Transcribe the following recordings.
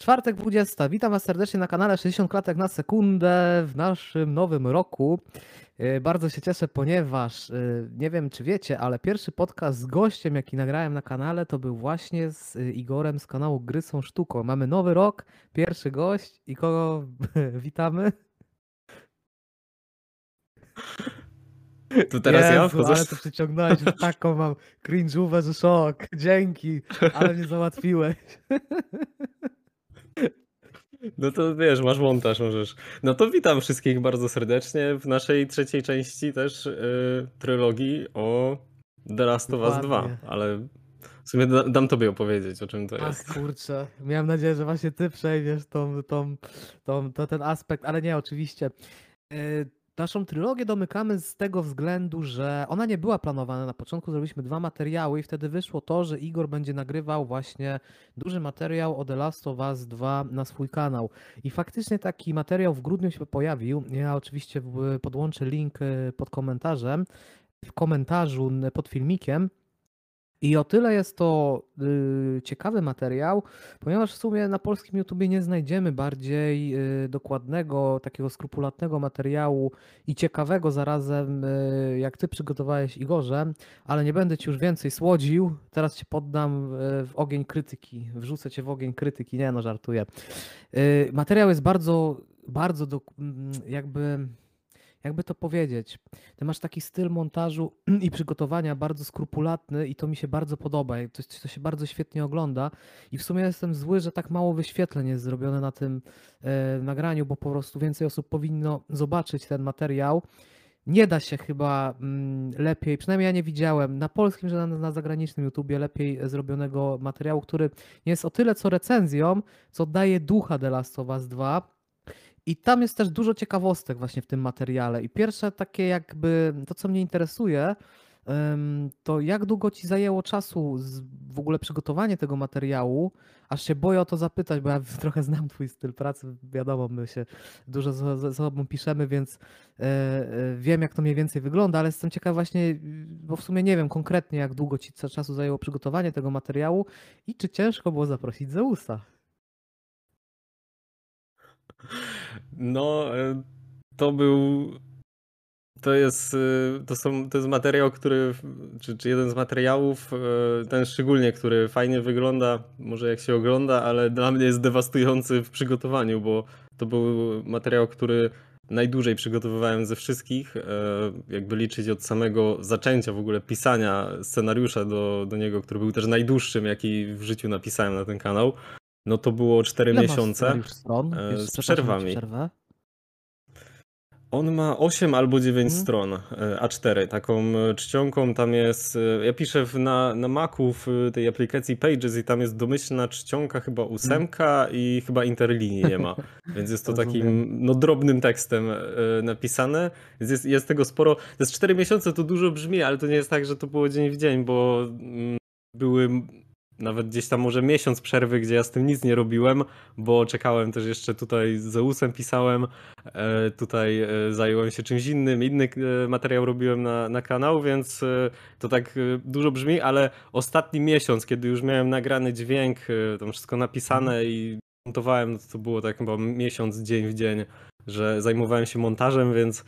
Czwartek 20. Witam Was serdecznie na kanale 60 klatek na sekundę w naszym nowym roku. E, Bardzo się cieszę, ponieważ e, nie wiem, czy wiecie, ale pierwszy podcast z gościem, jaki nagrałem na kanale, to był właśnie z e, Igorem z kanału Gry są sztuką. Mamy nowy rok, pierwszy gość i kogo witamy? Tu teraz ja Jezu, wchodzę. ale to przyciągnąłeś taką mam cringe'ówę, że szok. Dzięki, ale mnie załatwiłeś. No to wiesz, masz montaż, możesz. No to witam wszystkich bardzo serdecznie w naszej trzeciej części też yy, trylogii o The Last of Us 2, Dokładnie. ale w sumie da, dam tobie opowiedzieć, o czym to Ach jest. kurczę, miałem nadzieję, że właśnie ty przejmiesz tą, tą, tą, to ten aspekt, ale nie, oczywiście. Yy, Naszą trylogię domykamy z tego względu, że ona nie była planowana. Na początku zrobiliśmy dwa materiały i wtedy wyszło to, że Igor będzie nagrywał właśnie duży materiał o The Last of Us 2 na swój kanał. I faktycznie taki materiał w grudniu się pojawił. Ja oczywiście podłączę link yy, pod komentarzem, w komentarzu pod filmikiem. I o tyle jest to y, ciekawy materiał, ponieważ w sumie na polskim YouTubie nie znajdziemy bardziej y, dokładnego, takiego skrupulatnego materiału i ciekawego zarazem, y, jak ty przygotowałeś Igorze, ale nie będę ci już więcej słodził. Teraz cię poddam w ogień krytyki. Wrzucę cię w ogień krytyki. Nie no, żartuję. Materiał jest bardzo, bardzo mm, jakby. Jakby to powiedzieć, ty masz taki styl montażu i przygotowania bardzo skrupulatny i to mi się bardzo podoba. To, to się bardzo świetnie ogląda i w sumie jestem zły, że tak mało wyświetleń jest zrobione na tym e, nagraniu, bo po prostu więcej osób powinno zobaczyć ten materiał. Nie da się chyba mm, lepiej, przynajmniej ja nie widziałem na polskim, że na, na zagranicznym YouTubie lepiej zrobionego materiału, który nie jest o tyle co recenzją, co daje ducha The Last of Us 2. I tam jest też dużo ciekawostek właśnie w tym materiale. I pierwsze takie jakby to, co mnie interesuje, to jak długo ci zajęło czasu w ogóle przygotowanie tego materiału? Aż się boję o to zapytać, bo ja trochę znam twój styl pracy. Wiadomo, my się dużo ze sobą piszemy, więc e, e, wiem, jak to mniej więcej wygląda, ale jestem ciekaw właśnie, bo w sumie nie wiem konkretnie, jak długo ci czasu zajęło przygotowanie tego materiału i czy ciężko było zaprosić Zeusa. No, e, to był. To jest, e, to są, to jest materiał, który, czy, czy jeden z materiałów, e, ten szczególnie, który fajnie wygląda, może jak się ogląda, ale dla mnie jest dewastujący w przygotowaniu, bo to był materiał, który najdłużej przygotowywałem ze wszystkich, jakby liczyć od samego zaczęcia w ogóle pisania scenariusza do, do niego, który był też najdłuższym, jaki w życiu napisałem na ten kanał. No to było 4 Ile miesiące. stron? e, z przerwami. On ma 8 albo 9 Mhm. stron, e, A4, taką e, czcionką tam jest, ja piszę na, na Macu w tej aplikacji Pages i tam jest domyślna czcionka chyba ósemka i chyba interlinii nie ma, więc jest to takim no, drobnym tekstem napisane, więc jest, jest tego sporo, to jest 4 miesiące, to dużo brzmi, ale to nie jest tak, że to było dzień w dzień, bo mm, były nawet gdzieś tam może miesiąc przerwy, gdzie ja z tym nic nie robiłem, bo czekałem też jeszcze tutaj z Zeusem pisałem, e, tutaj e, zająłem się czymś innym, inny e, materiał robiłem na, na kanał, więc to tak dużo brzmi, ale ostatni miesiąc, kiedy już miałem nagrany dźwięk, tam wszystko napisane i montowałem, no to, było tak chyba miesiąc, dzień w dzień, że zajmowałem się montażem, więc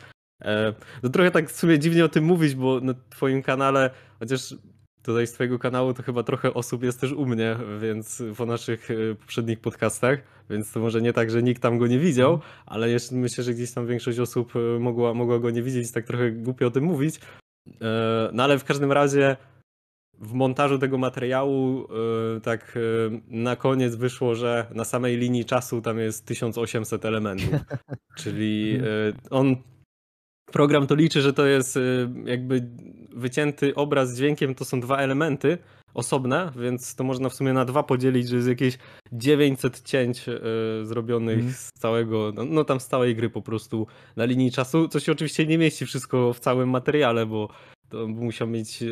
to trochę tak w sumie dziwnie o tym mówić, bo na twoim kanale, chociaż tutaj z twojego kanału to chyba trochę osób jest też u mnie, więc po naszych e, poprzednich podcastach, więc to może nie tak, że nikt tam go nie widział, ale jeszcze myślę, że gdzieś tam większość osób e, mogła, mogła go nie widzieć, tak trochę głupio o tym mówić. E, No ale w każdym razie w montażu tego materiału tak na koniec wyszło, że na samej linii czasu tam jest 1800 elementów. Czyli on program to liczy, że to jest jakby wycięty obraz z dźwiękiem, to są dwa elementy osobne, więc to można w sumie na dwa podzielić, że jest jakieś 900 cięć e, zrobionych Mhm. z całego, no, no tam z całej gry po prostu na linii czasu, co się oczywiście nie mieści wszystko w całym materiale, bo to musiał mieć, e,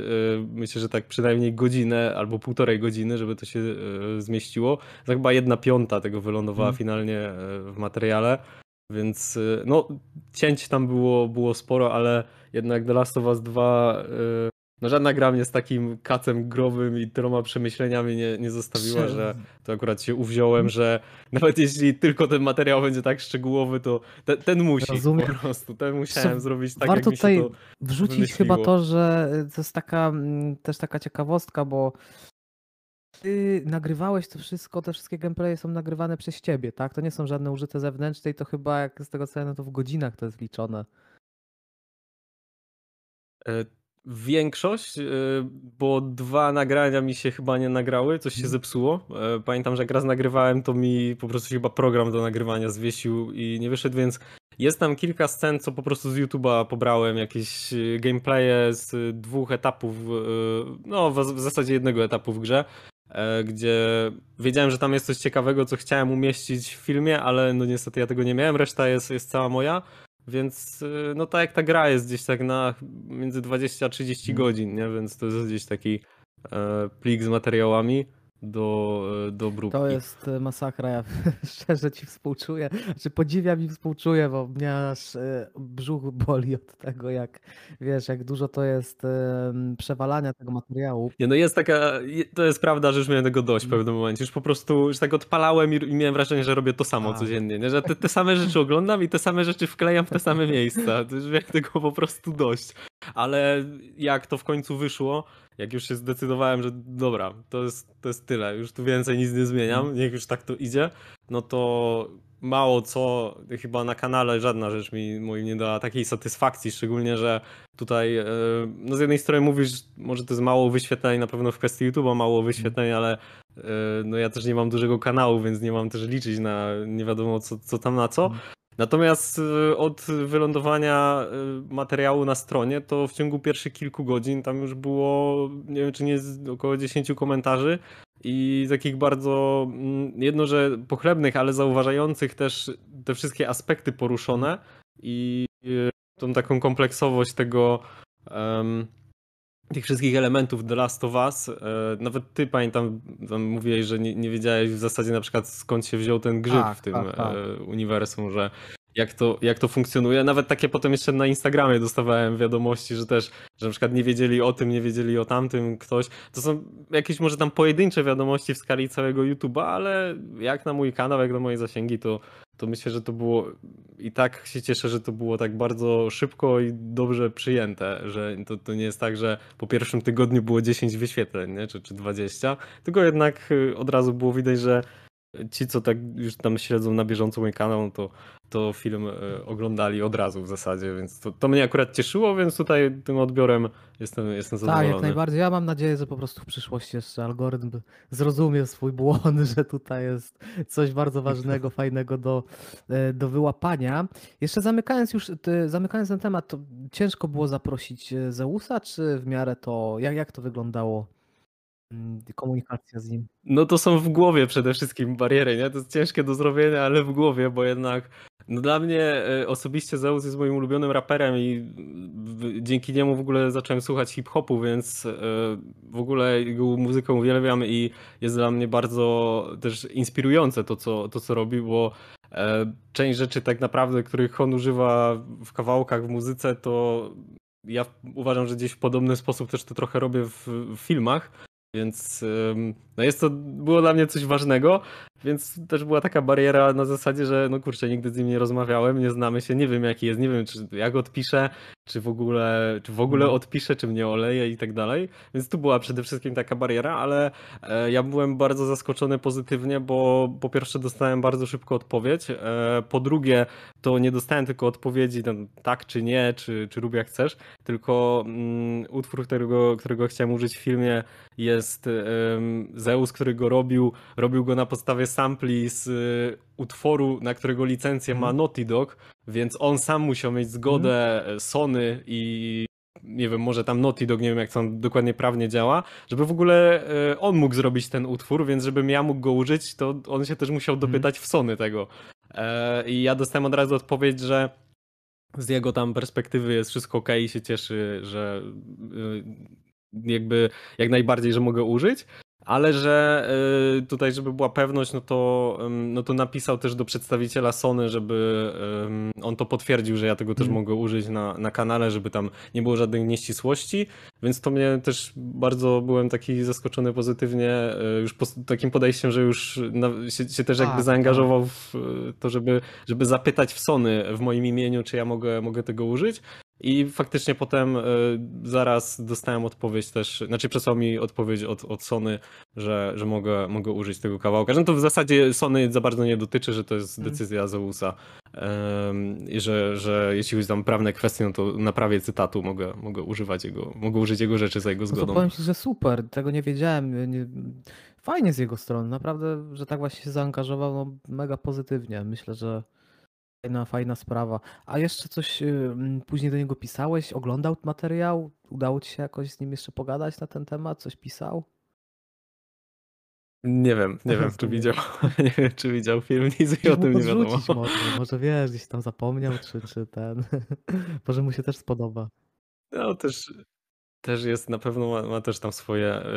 myślę, że tak przynajmniej godzinę albo półtorej godziny, żeby to się e, zmieściło. To chyba jedna piąta tego wylądowała Mhm. finalnie w materiale. Więc y, no, cięć tam było, było sporo, ale jednak The Last of Us 2 y, no żadna gra mnie z takim kacem growym i tyloma przemyśleniami nie, nie zostawiła, Prze- że to akurat się uwziąłem, że nawet jeśli tylko ten materiał będzie tak szczegółowy, to te, ten musi Rozumiem. po prostu. Ten musiałem Jeszcze zrobić tak, warto jak mi się tutaj. Wrzucić wymyśliło. chyba to, że y, to jest taka mm, też taka ciekawostka, bo ty nagrywałeś to wszystko, te wszystkie gameplaye są nagrywane przez ciebie, tak? To nie są żadne użyte zewnętrzne i to chyba, jak z tego co ja wiem, to w godzinach to jest liczone. E, Większość, e, bo dwa nagrania mi się chyba nie nagrały, coś się Mhm. zepsuło. E, Pamiętam, że jak raz nagrywałem, to mi po prostu chyba program do nagrywania zwiesił i nie wyszedł, więc jest tam kilka scen, co po prostu z YouTube'a pobrałem, jakieś gameplaye z dwóch etapów, no w zasadzie jednego etapu w grze, gdzie wiedziałem, że tam jest coś ciekawego, co chciałem umieścić w filmie, ale no niestety ja tego nie miałem, reszta jest, jest cała moja. Więc y, no tak jak ta gra jest gdzieś tak na między 20 a 30 Mhm. godzin, nie? Więc to jest gdzieś taki e, plik z materiałami do, e, do obróbki. To jest y, masakra, ja szczerze ci współczuję, znaczy podziwiam i współczuję, bo mnie aż y, brzuch boli od tego, jak wiesz, jak dużo to jest przewalania tego materiału. Nie, no jest taka, to jest prawda, że już miałem tego dość w Mhm. pewnym momencie. Już po prostu, już tak odpalałem i, i miałem wrażenie, że robię to samo A. codziennie, nie? Że te, te same rzeczy oglądam i te same rzeczy wklejam w te same miejsca. To już miałem tego po prostu dość. Ale jak to w końcu wyszło, jak już się zdecydowałem, że dobra, to jest, to jest tyle, już tu więcej nic nie zmieniam, Mhm. niech już tak to idzie, no to mało co, chyba na kanale żadna rzecz mi moim nie dała takiej satysfakcji, szczególnie, że tutaj, e, no z jednej strony mówisz, może to jest mało wyświetleń, na pewno w kwestii YouTube'a mało wyświetleń, ale e, no ja też nie mam dużego kanału, więc nie mam też liczyć na nie wiadomo co, co tam na co. Natomiast e, od wylądowania e, materiału na stronie, to w ciągu pierwszych kilku godzin tam już było, nie wiem czy nie, około 10 komentarzy i takich bardzo, mm, jedno, że pochlebnych, ale zauważających też te wszystkie aspekty poruszone i e, tą taką kompleksowość tego, tych wszystkich elementów The Last of Us. E, nawet ty pamiętam, tam mówiłeś, że nie, nie wiedziałeś w zasadzie na przykład skąd się wziął ten grzyb Tak, w tym tak, tak. e, uniwersum, że jak to, jak to funkcjonuje. Nawet takie potem jeszcze na Instagramie dostawałem wiadomości, że też, że na przykład nie wiedzieli o tym, nie wiedzieli o tamtym ktoś. To są jakieś może tam pojedyncze wiadomości w skali całego YouTube'a, ale jak na mój kanał, jak na moje zasięgi, to, to myślę, że to było i tak się cieszę, że to było tak bardzo szybko i dobrze przyjęte, że to, to nie jest tak, że po pierwszym tygodniu było 10 wyświetleń, nie? Czy, czy 20, tylko jednak y, od razu było widać, że ci, co tak już tam śledzą na bieżąco mój kanał, to, to film y, oglądali od razu w zasadzie, więc to, to mnie akurat cieszyło, więc tutaj tym odbiorem jestem, jestem Tak, zadowolony. jak najbardziej. Ja mam nadzieję, że po prostu w przyszłości jeszcze algorytm zrozumie swój błąd, że tutaj jest coś bardzo ważnego, fajnego do, e, do wyłapania. Jeszcze zamykając już, zamykając ten temat, to ciężko było zaprosić e, Zeusa, czy w miarę to, jak, jak to wyglądało? Mm, Komunikacja z nim. No to są w głowie przede wszystkim bariery, nie? To jest ciężkie do zrobienia, ale w głowie, bo jednak no dla mnie e, osobiście Zeus jest moim ulubionym raperem i dzięki niemu w ogóle zacząłem słuchać hip-hopu, więc e, w ogóle jego muzykę uwielbiam i jest dla mnie bardzo też inspirujące to, co, to, co robi, bo e, część rzeczy tak naprawdę, których on używa w kawałkach, w muzyce, to ja uważam, że gdzieś w podobny sposób też to trochę robię w, w filmach. Więc no jest to, było dla mnie coś ważnego, więc też była taka bariera na zasadzie, że no kurczę, nigdy z nim nie rozmawiałem, nie znamy się, nie wiem jaki jest, nie wiem czy jak odpiszę, czy w ogóle, czy w ogóle Mhm. odpiszę, czy mnie oleje i tak dalej. Więc tu była przede wszystkim taka bariera, ale e, ja byłem bardzo zaskoczony pozytywnie, bo po pierwsze dostałem bardzo szybko odpowiedź, e, po drugie to nie dostałem tylko odpowiedzi tam, tak czy nie, czy, czy rób jak chcesz, tylko mm, utwór, którego, którego chciałem użyć w filmie jest em, Zeus, który go robił, robił go na podstawie sampli z y, utworu, na którego licencję ma Mhm. Naughty Dog, więc on sam musiał mieć zgodę e, Sony i nie wiem, może tam Naughty Dog, nie wiem jak to dokładnie prawnie działa, żeby w ogóle e, on mógł zrobić ten utwór, więc żebym ja mógł go użyć, to on się też musiał Mhm. dopytać w Sony tego. E, I ja dostałem od razu odpowiedź, że z jego tam perspektywy jest wszystko ok i się cieszy, że y, jakby jak najbardziej, że mogę użyć. Ale że y, tutaj, żeby była pewność, no to, no to napisał też do przedstawiciela Sony, żeby on to potwierdził, że ja tego też Mm. mogę użyć na, na kanale, żeby tam nie było żadnych nieścisłości, więc to mnie też bardzo byłem taki zaskoczony pozytywnie y, już po, takim podejściem, że już na, się, się też jakby Tak, zaangażował w y, to, żeby, żeby zapytać w Sony w moim imieniu, czy ja mogę, mogę tego użyć. I faktycznie potem y, zaraz dostałem odpowiedź też, znaczy przesłał mi odpowiedź od, od Sony, że, że mogę, mogę użyć tego kawałka. Że to w zasadzie Sony za bardzo nie dotyczy, że to jest Mm. decyzja Zeusa. I że, że jeśli chodzi tam o prawne kwestie, no to na prawie cytatu mogę, mogę używać jego, mogę użyć jego rzeczy za jego No to zgodą. powiem ci, że super, tego nie wiedziałem. Nie, fajnie z jego strony, naprawdę, że tak właśnie się zaangażował, no mega pozytywnie. Myślę, że fajna, fajna sprawa. A jeszcze coś y, mm, później do niego pisałeś? Oglądał materiał? Udało ci się jakoś z nim jeszcze pogadać na ten temat? Coś pisał? Nie wiem, nie wiem, czy widział, nie wiem, czy widział film, nic Musisz o tym nie wiadomo. może, może wiesz, gdzieś tam zapomniał, czy, czy ten. Może mu się też spodoba. No też, też jest, na pewno ma, ma też tam swoje e,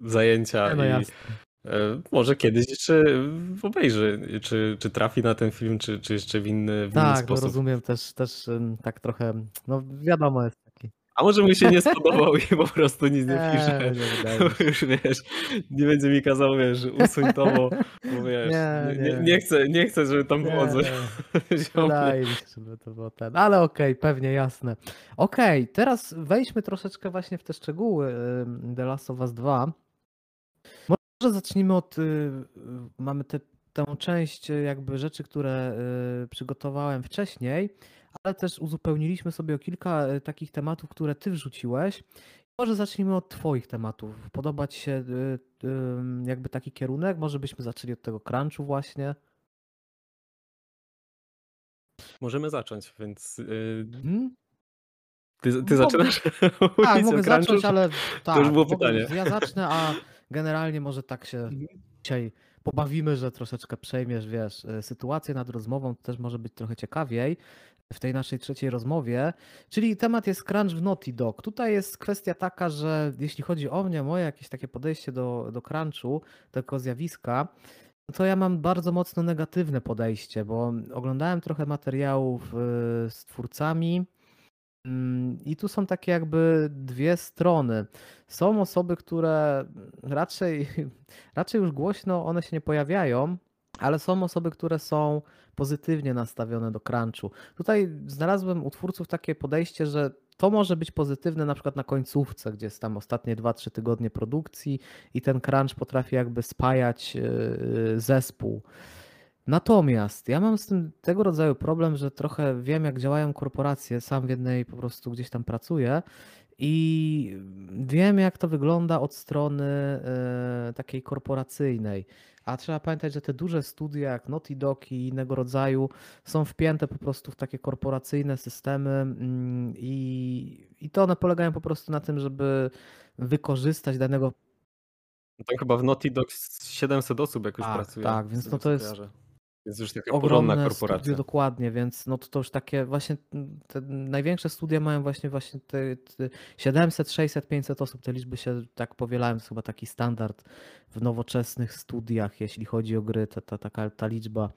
zajęcia no i jasne. E, może kiedyś jeszcze obejrzy, czy, czy trafi na ten film, czy, czy jeszcze w inny, w inny Tak, no sposób. rozumiem też, też tak trochę, no wiadomo jest taki. A może mu się nie spodobał i po prostu nic nie Nie, pisze. nie Bo już wiesz, nie będzie mi kazał, wiesz, usuń to, bo, bo wiesz, Nie, nie, nie, nie. nie, chcę, nie chcę, żeby tam było Nie, coś. nie. Wydaje mi się, żeby to było ten. Ale okej, pewnie jasne. Okej, teraz wejdźmy troszeczkę właśnie w te szczegóły The Last of Us 2. Może zacznijmy od. y, y, Mamy tę tę część y, jakby rzeczy, które przygotowałem wcześniej, ale też uzupełniliśmy sobie o kilka takich tematów, które ty wrzuciłeś. Może zacznijmy od twoich tematów. Podoba ci się jakby taki kierunek? Może byśmy zaczęli od tego crunchu właśnie. Możemy zacząć, więc Hmm? ty, ty Mogę- zaczynasz Tak, mogę crunchu? zacząć, ale tak, już było mogę, pytanie. ja zacznę, a generalnie może tak się Mhm. dzisiaj pobawimy, że troszeczkę przejmiesz, wiesz, y, sytuację nad rozmową, to też może być trochę ciekawiej w tej naszej trzeciej rozmowie, czyli temat jest crunch w Naughty Dog. Tutaj jest kwestia taka, że jeśli chodzi o mnie, moje jakieś takie podejście do, do crunchu, tego zjawiska, to ja mam bardzo mocno negatywne podejście, bo oglądałem trochę materiałów y, z twórcami, I tu są takie jakby dwie strony. Są osoby, które raczej, raczej już głośno one się nie pojawiają, ale są osoby, które są pozytywnie nastawione do crunchu. Tutaj znalazłem u twórców takie podejście, że to może być pozytywne na przykład na końcówce, gdzie jest tam ostatnie 2-3 tygodnie produkcji i ten crunch potrafi jakby spajać yy, zespół. Natomiast ja mam z tym tego rodzaju problem, że trochę wiem, jak działają korporacje. Sam w jednej po prostu gdzieś tam pracuję i wiem, jak to wygląda od strony e, takiej korporacyjnej. A trzeba pamiętać, że te duże studia jak Naughty Dog i innego rodzaju są wpięte po prostu w takie korporacyjne systemy mm, i, i to one polegają po prostu na tym, żeby wykorzystać danego Tam chyba w Naughty Dog z 700 osób jakoś Tak, pracuje. tak, więc no to jest kojarzę. Jest już taka ogromne korporacja. studio, dokładnie, więc no to, to już takie właśnie te największe studia mają właśnie właśnie te, te 700, 600, 500 osób, te liczby się tak powielają, to jest chyba taki standard w nowoczesnych studiach, jeśli chodzi o gry, ta, ta, taka, ta liczba.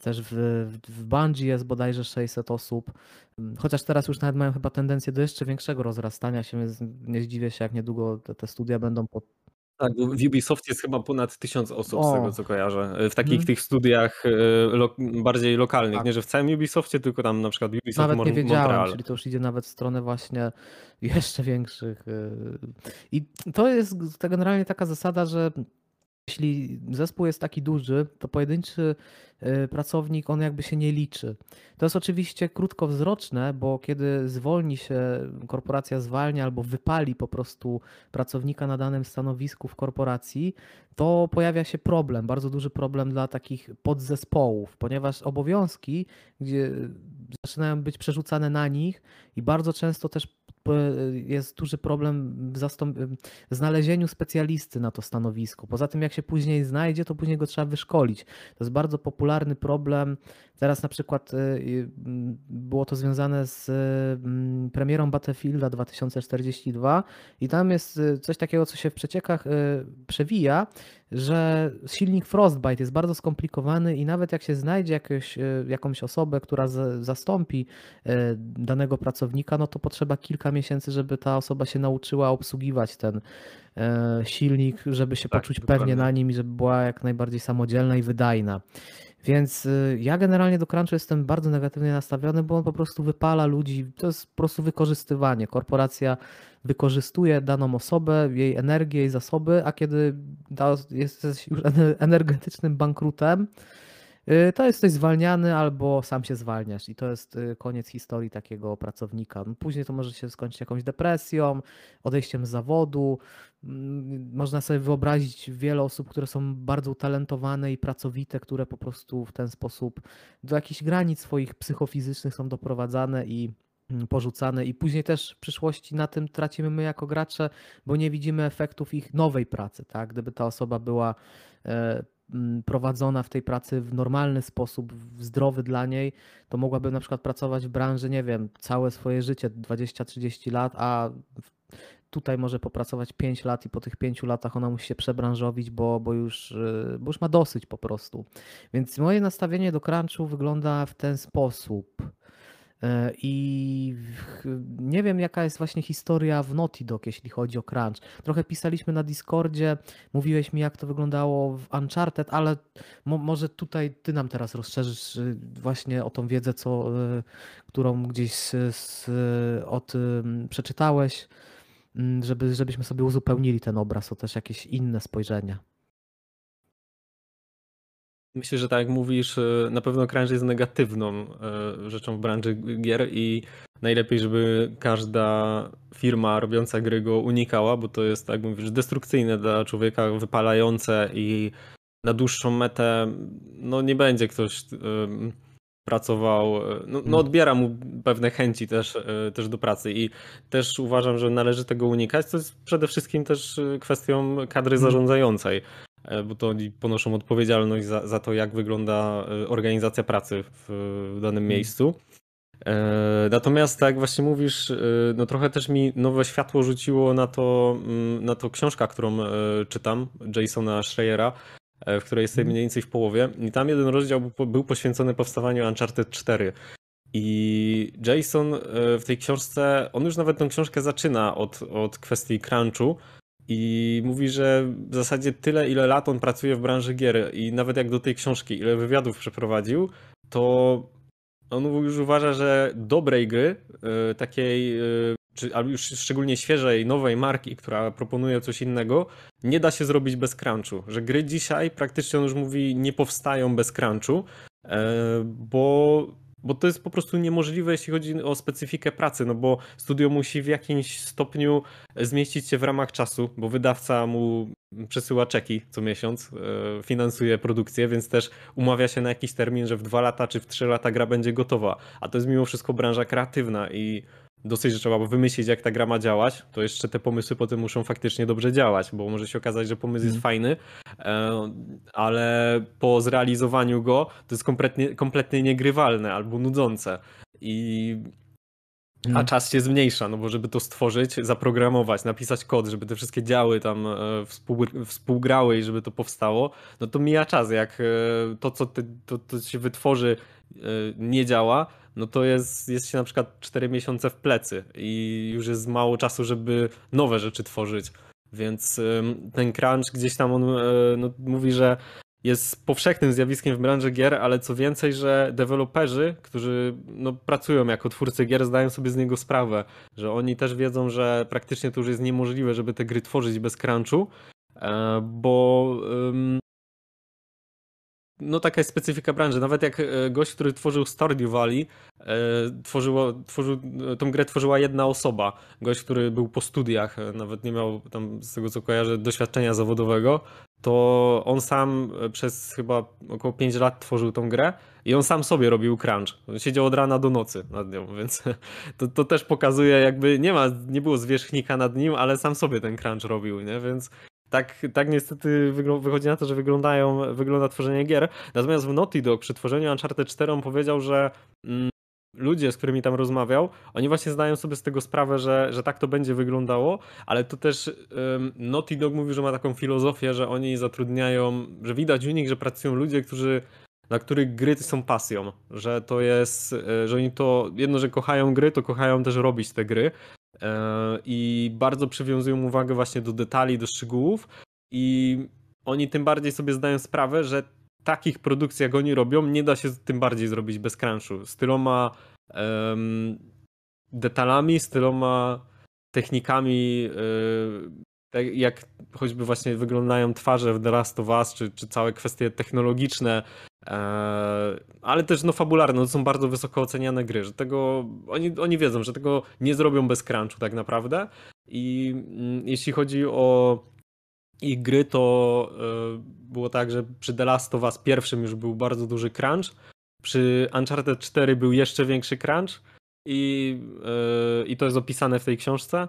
Też w, w, Bungie jest bodajże 600 osób, chociaż teraz już nawet mają chyba tendencję do jeszcze większego rozrastania się, więc nie zdziwię się, jak niedługo te, te studia będą po, Tak, w Ubisoft jest chyba ponad tysiąc osób z O. tego co kojarzę. W takich Mhm. tych studiach e, lo, bardziej lokalnych. Tak. Nie, że w całym Ubisoftie, tylko tam na przykład Ubisoft Nawet Mon- nie wiedziałem, Montreal. czyli to już idzie nawet w stronę właśnie jeszcze większych. y, I to jest to generalnie taka zasada, że jeśli zespół jest taki duży, to pojedynczy y, pracownik on jakby się nie liczy. To jest oczywiście krótkowzroczne, bo kiedy zwolni się, korporacja zwalnia albo wypali po prostu pracownika na danym stanowisku w korporacji, to pojawia się problem, bardzo duży problem dla takich podzespołów, ponieważ obowiązki, gdzie zaczynają być przerzucane na nich i bardzo często też jest duży problem w, znalezieniu specjalisty na to stanowisko. Poza tym, jak się później znajdzie, to później go trzeba wyszkolić. To jest bardzo popularny problem. Teraz na przykład y, było to związane z premierą Battlefielda 2042 i tam jest y, coś takiego, co się w przeciekach y, przewija, że silnik Frostbite jest bardzo skomplikowany i nawet jak się znajdzie jakieś, jakąś osobę, która zastąpi danego pracownika, no to potrzeba kilka miesięcy, żeby ta osoba się nauczyła obsługiwać ten silnik, żeby się tak, poczuć dokładnie. pewnie na nim i żeby była jak najbardziej samodzielna i wydajna. Więc y, ja generalnie do crunchu jestem bardzo negatywnie nastawiony, bo on po prostu wypala ludzi. To jest po prostu wykorzystywanie. Korporacja wykorzystuje daną osobę, jej energię, jej zasoby, a kiedy jesteś już energetycznym bankrutem, to jesteś zwalniany albo sam się zwalniasz i to jest y, koniec historii takiego pracownika. No, później to może się skończyć jakąś depresją, odejściem z zawodu. Mm, można sobie wyobrazić wiele osób, które są bardzo utalentowane i pracowite, które po prostu w ten sposób do jakichś granic swoich psychofizycznych są doprowadzane i mm, porzucane i później też w przyszłości na tym tracimy my jako gracze, bo nie widzimy efektów ich nowej pracy, tak? Gdyby ta osoba była e, prowadzona w tej pracy w normalny sposób, zdrowy dla niej, to mogłaby na przykład pracować w branży, nie wiem, całe swoje życie, 20-30 lat, a tutaj może popracować 5 lat i po tych 5 latach ona musi się przebranżowić, bo, bo, już, y, bo już ma dosyć po prostu. Więc moje nastawienie do crunchu wygląda w ten sposób. E, I nie wiem, jaka jest właśnie historia w Naughty Dog, jeśli chodzi o crunch. Trochę pisaliśmy na Discordzie, mówiłeś mi, jak to wyglądało w Uncharted, ale mo może tutaj ty nam teraz rozszerzysz y, właśnie o tą wiedzę, co, y, którą gdzieś z, z, od, przeczytałeś, mm, żeby, żebyśmy sobie uzupełnili ten obraz o też jakieś inne spojrzenia. Myślę, że tak jak mówisz, e, na pewno crunch jest negatywną e, rzeczą w branży gier i najlepiej, żeby każda firma robiąca gry go unikała, bo to jest, tak mówisz, destrukcyjne dla człowieka, wypalające i na dłuższą metę no nie będzie ktoś pracował, e, no, no, mhm. odbiera mu pewne chęci też, też do pracy i też uważam, że należy tego unikać. To jest przede wszystkim też kwestią kadry mhm. zarządzającej. E, bo to oni ponoszą odpowiedzialność za, za to, jak wygląda e, organizacja pracy w, w danym hmm. miejscu. E, natomiast tak jak właśnie mówisz, no trochę też mi nowe światło rzuciło na to, mm, na to książka, którą czytam, Jasona Schreiera, w której jest hmm. mniej więcej w połowie. I tam jeden rozdział był poświęcony powstawaniu Uncharted 4. I Jason w tej książce, on już nawet tę książkę zaczyna od, od kwestii crunchu, i mówi, że w zasadzie tyle, ile lat on pracuje w branży gier i nawet jak do tej książki, ile wywiadów przeprowadził, to on już uważa, że dobrej gry, e, takiej, czy albo już szczególnie świeżej, nowej marki, która proponuje coś innego, nie da się zrobić bez crunchu. Że gry dzisiaj praktycznie on już mówi, nie powstają bez crunchu, e, bo bo to jest po prostu niemożliwe, jeśli chodzi o specyfikę pracy, no bo studio musi w jakimś stopniu zmieścić się w ramach czasu, bo wydawca mu przesyła czeki co miesiąc, e, finansuje produkcję, więc też umawia się na jakiś termin, że w dwa lata czy w trzy lata gra będzie gotowa. A to jest mimo wszystko branża kreatywna i dosyć, że trzeba wymyślić, jak ta gra ma działać, to jeszcze te pomysły potem muszą faktycznie dobrze działać, bo może się okazać, że pomysł jest mm. fajny, e, ale po zrealizowaniu go to jest kompletnie, kompletnie niegrywalne albo nudzące. I a mhm. czas się zmniejsza, no bo żeby to stworzyć, zaprogramować, napisać kod, żeby te wszystkie działy tam e, współ, współgrały i żeby to powstało, no to mija czas. Jak e, to, co te, to, to się wytworzy, nie działa, no to jest, jest się na przykład 4 miesiące w plecy i już jest mało czasu, żeby nowe rzeczy tworzyć. Więc ten crunch gdzieś tam on e, no, mówi, że jest powszechnym zjawiskiem w branży gier, ale co więcej, że deweloperzy, którzy no, pracują jako twórcy gier, zdają sobie z niego sprawę, że oni też wiedzą, że praktycznie to już jest niemożliwe, żeby te gry tworzyć bez crunchu, e, bo no taka jest specyfika branży. Nawet jak e, gość, który tworzył Stardew Valley, e, tworzyło, tworzył, tą grę tworzyła jedna osoba. Gość, który był po studiach, e, nawet nie miał tam, z tego co kojarzę, doświadczenia zawodowego, to on sam e, przez chyba około 5 lat tworzył tą grę i on sam sobie robił crunch. Siedział od rana do nocy nad nią, więc to, to też pokazuje jakby nie ma, nie było zwierzchnika nad nim, ale sam sobie ten crunch robił, nie? Więc tak, tak niestety wychodzi na to, że wyglądają, wygląda tworzenie gier. Natomiast w Naughty Dog przy tworzeniu Uncharted 4 on powiedział, że mm, ludzie, z którymi tam rozmawiał, oni właśnie zdają sobie z tego sprawę, że, że tak to będzie wyglądało, ale to też Naughty Dog mówił, że ma taką filozofię, że oni zatrudniają, że widać u nich, że pracują ludzie, którzy dla których gry są pasją, że to jest, e, że oni to, jedno, że kochają gry, to kochają też robić te gry i bardzo przywiązują uwagę właśnie do detali, do szczegółów i oni tym bardziej sobie zdają sprawę, że takich produkcji, jak oni robią, nie da się tym bardziej zrobić bez crunchu. Z tyloma um, detalami, z tyloma technikami, yy, jak choćby właśnie wyglądają twarze w The Last of Us, czy, czy całe kwestie technologiczne, ale też no fabularne, to są bardzo wysoko oceniane gry, że tego, oni, oni wiedzą, że tego nie zrobią bez crunchu tak naprawdę. I yy, jeśli chodzi o ich gry, to e, było tak, że przy The Last of Us pierwszym już był bardzo duży crunch, przy Uncharted 4 był jeszcze większy crunch i, e, i to jest opisane w tej książce, e,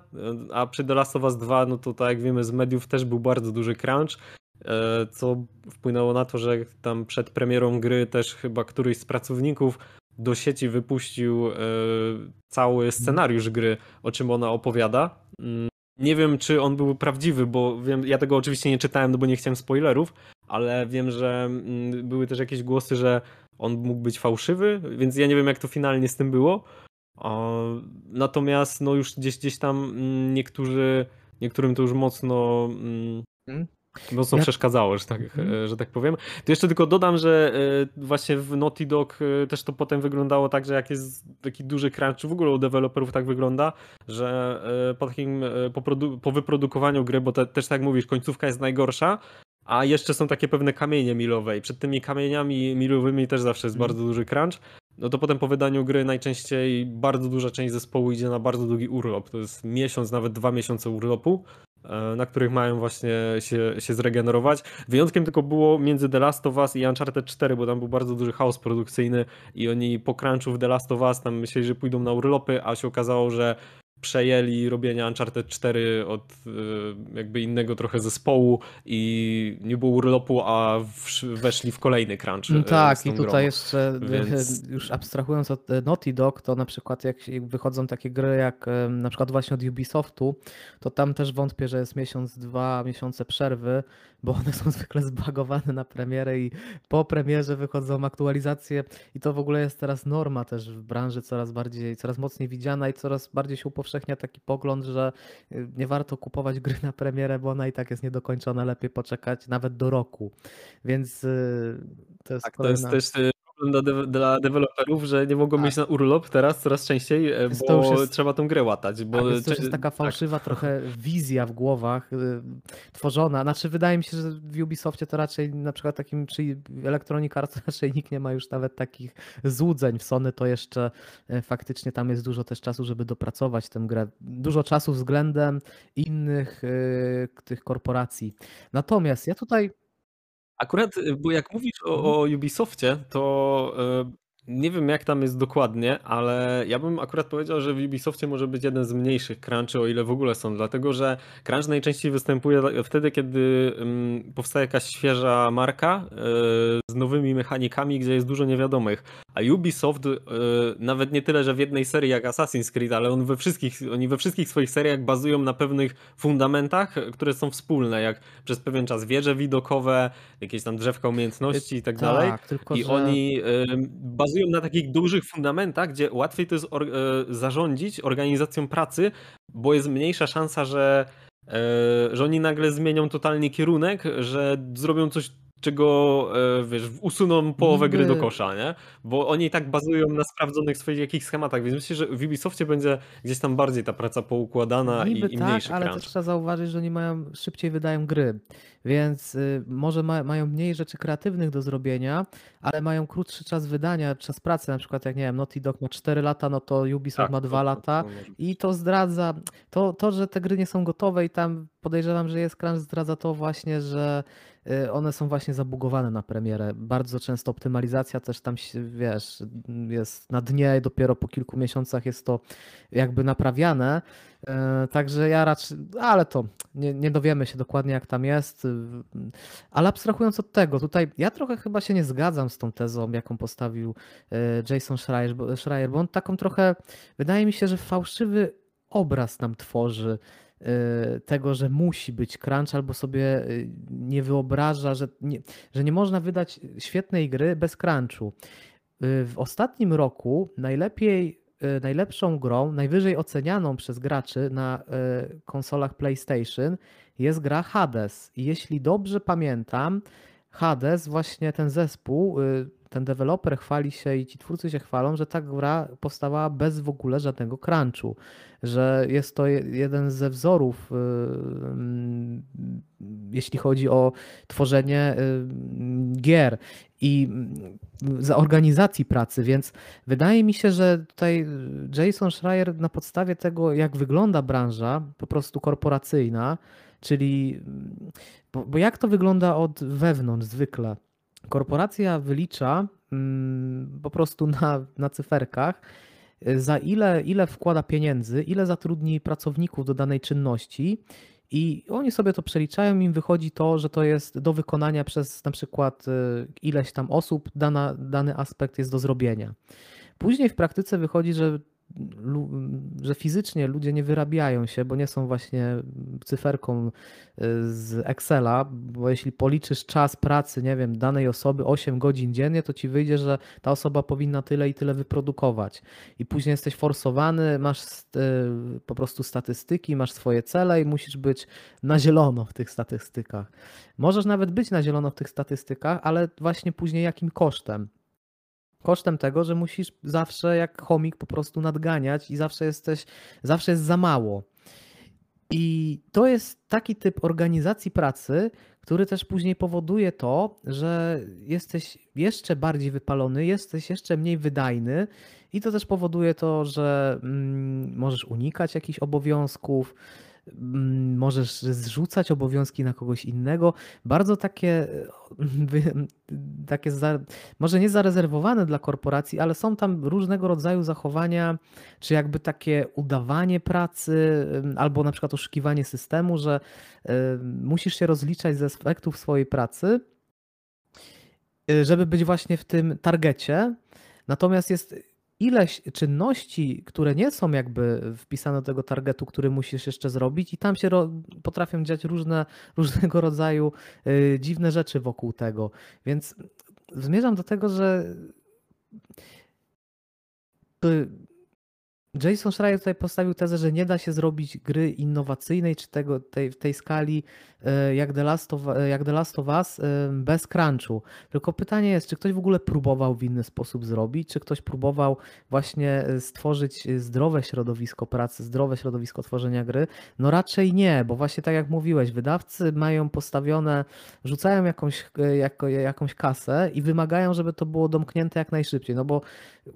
a przy The Last of Us 2, no to tak jak wiemy z mediów też był bardzo duży crunch, co wpłynęło na to, że tam przed premierą gry też chyba któryś z pracowników do sieci wypuścił cały scenariusz gry, o czym ona opowiada. Mm, nie wiem, czy on był prawdziwy, bo wiem, ja tego oczywiście nie czytałem, no bo nie chciałem spoilerów, ale wiem, że mm, były też jakieś głosy, że on mógł być fałszywy, więc ja nie wiem, jak to finalnie z tym było. Natomiast no już gdzieś, gdzieś tam mm, niektórzy, niektórym to już mocno hmm? Mocno ja... przeszkadzało, że tak, mm. że tak powiem. To jeszcze tylko dodam, że e, właśnie w Naughty Dog e, też to potem wyglądało tak, że jak jest taki duży crunch, czy w ogóle u deweloperów tak wygląda, że po takim, po, po wyprodukowaniu gry, bo te, też tak mówisz, końcówka jest najgorsza, a jeszcze są takie pewne kamienie milowe i przed tymi kamieniami milowymi też zawsze jest mm. bardzo duży crunch. No to potem po wydaniu gry najczęściej bardzo duża część zespołu idzie na bardzo długi urlop. To jest miesiąc, nawet dwa miesiące urlopu. E, na których mają właśnie się, się zregenerować. Wyjątkiem tylko było między The Last of Us i Uncharted 4, bo tam był bardzo duży chaos produkcyjny i oni po crunchu w The Last of Us tam myśleli, że pójdą na urlopy, a się okazało, że przejęli robienie Uncharted 4 od y, jakby innego trochę zespołu i nie było urlopu, a weszli w kolejny crunch. No tak, i tutaj grą. jeszcze Więc... już abstrahując od Naughty Dog, to na przykład jak wychodzą takie gry jak na przykład właśnie od Ubisoftu, to tam też wątpię, że jest miesiąc, dwa miesiące przerwy, bo one są zwykle zbagowane na premierę i po premierze wychodzą aktualizacje i to w ogóle jest teraz norma też w branży coraz bardziej, coraz mocniej widziana i coraz bardziej się upowszechnia taki pogląd, że y, nie warto kupować gry na premierę, bo ona i tak jest niedokończona, lepiej poczekać nawet do roku. Więc y, to jest tak, kolejna... to jest też y, dla, dla deweloperów, że nie mogą tak. mieć na urlop teraz coraz częściej, e, bo jest, trzeba tą grę łatać. Bo tak, jest, to jest taka tak. fałszywa tak. trochę wizja w głowach y, tworzona. Znaczy wydaje mi się, że w Ubisoftie to raczej na przykład takim, czy Electronic Arts raczej nikt nie ma już nawet takich złudzeń. W Sony to jeszcze y, faktycznie tam jest dużo też czasu, żeby dopracować tę grę. Dużo czasu względem innych y, tych korporacji. Natomiast ja tutaj Akurat, y, bo jak mówisz o, mhm. o Ubisoftie, to nie wiem jak tam jest dokładnie, ale ja bym akurat powiedział, że w Ubisoftie może być jeden z mniejszych crunchy, o ile w ogóle są, dlatego że crunch najczęściej występuje wtedy, kiedy powstaje jakaś świeża marka y, z nowymi mechanikami, gdzie jest dużo niewiadomych. A Ubisoft nawet nie tyle, że w jednej serii jak Assassin's Creed, ale on we wszystkich, oni we wszystkich swoich seriach bazują na pewnych fundamentach, które są wspólne, jak przez pewien czas wieże widokowe, jakieś tam drzewka umiejętności i tak, tak dalej. Tylko, I oni bazują na takich dużych fundamentach, gdzie łatwiej to jest or e, zarządzić organizacją pracy, bo jest mniejsza szansa, że, e, że oni nagle zmienią totalnie kierunek, że zrobią coś czego, e, wiesz, usuną połowę gry do kosza, nie? Bo oni i tak bazują na sprawdzonych swoich jakichś schematach, więc myślę, że w Ubisoftie będzie gdzieś tam bardziej ta praca poukładana Niby i, i tak, mniejszy ale crunch. też trzeba zauważyć, że oni mają, szybciej wydają gry, więc y, może ma, mają mniej rzeczy kreatywnych do zrobienia, ale mają krótszy czas wydania, czas pracy, na przykład jak, nie wiem, Naughty Dog ma 4 lata, no to Ubisoft tak, ma 2 to, lata. to, to i to zdradza, to, to, że te gry nie są gotowe i tam podejrzewam, że jest crunch, zdradza to właśnie, że one są właśnie zabugowane na premierę. Bardzo często optymalizacja też tam wiesz, jest na dnie i dopiero po kilku miesiącach jest to jakby naprawiane. Y, Także ja raczej, ale to nie, nie dowiemy się dokładnie jak tam jest. y, Ale abstrahując od tego, tutaj ja trochę chyba się nie zgadzam z tą tezą, jaką postawił y, Jason Schreier, bo, Schreier, bo on taką trochę, wydaje mi się, że fałszywy obraz nam tworzy y, tego, że musi być crunch, albo sobie y, nie wyobraża, że nie, że nie można wydać świetnej gry bez crunchu. Y, W ostatnim roku najlepiej, y, najlepszą grą, najwyżej ocenianą przez graczy na y, konsolach PlayStation jest gra Hades. Jeśli dobrze pamiętam, Hades, właśnie ten zespół, y, ten deweloper chwali się i ci twórcy się chwalą, że ta gra powstawała bez w ogóle żadnego crunchu, że jest to je- jeden ze wzorów, y, mm, jeśli chodzi o tworzenie y, gier i mm, za organizacji pracy, więc wydaje mi się, że tutaj Jason Schreier na podstawie tego, jak wygląda branża, po prostu korporacyjna, czyli bo, bo jak to wygląda od wewnątrz zwykle? Korporacja wylicza mm, po prostu na, na cyferkach, y, za ile, ile wkłada pieniędzy, ile zatrudni pracowników do danej czynności. I oni sobie to przeliczają, im wychodzi to, że to jest do wykonania przez na przykład y, ileś tam osób, dana, dany aspekt jest do zrobienia. Później w praktyce wychodzi, że, że fizycznie ludzie nie wyrabiają się, bo nie są właśnie cyferką y, z Excela, bo jeśli policzysz czas pracy, nie wiem, danej osoby 8 godzin dziennie, to ci wyjdzie, że ta osoba powinna tyle i tyle wyprodukować. I później jesteś forsowany, masz y, po prostu statystyki, masz swoje cele i musisz być na zielono w tych statystykach. Możesz nawet być na zielono w tych statystykach, ale właśnie później jakim kosztem? Kosztem tego, że musisz zawsze jak chomik po prostu nadganiać i zawsze jesteś, zawsze jest za mało. I to jest taki typ organizacji pracy, który też później powoduje to, że jesteś jeszcze bardziej wypalony, jesteś jeszcze mniej wydajny, i to też powoduje to, że mm, możesz unikać jakichś obowiązków, możesz zrzucać obowiązki na kogoś innego. Bardzo takie, wy- takie za, może nie zarezerwowane dla korporacji, ale są tam różnego rodzaju zachowania, czy jakby takie udawanie pracy, albo na przykład oszukiwanie systemu, że ym, musisz się rozliczać ze aspektów swojej pracy, y, żeby być właśnie w tym targecie. Natomiast jest ileś czynności, które nie są jakby wpisane do tego targetu, który musisz jeszcze zrobić, i tam się ro, potrafią dziać różne, różnego rodzaju y, dziwne rzeczy wokół tego. Więc zmierzam do tego, że Jason Schreier tutaj postawił tezę, że nie da się zrobić gry innowacyjnej czy tego, tej, w tej skali jak The, Last of, e, jak The Last of Us e, bez crunchu. Tylko pytanie jest, czy ktoś w ogóle próbował w inny sposób zrobić, czy ktoś próbował właśnie stworzyć zdrowe środowisko pracy, zdrowe środowisko tworzenia gry? No raczej nie, bo właśnie tak jak mówiłeś, wydawcy mają postawione, rzucają jakąś, jako, jakąś kasę i wymagają, żeby to było domknięte jak najszybciej, no bo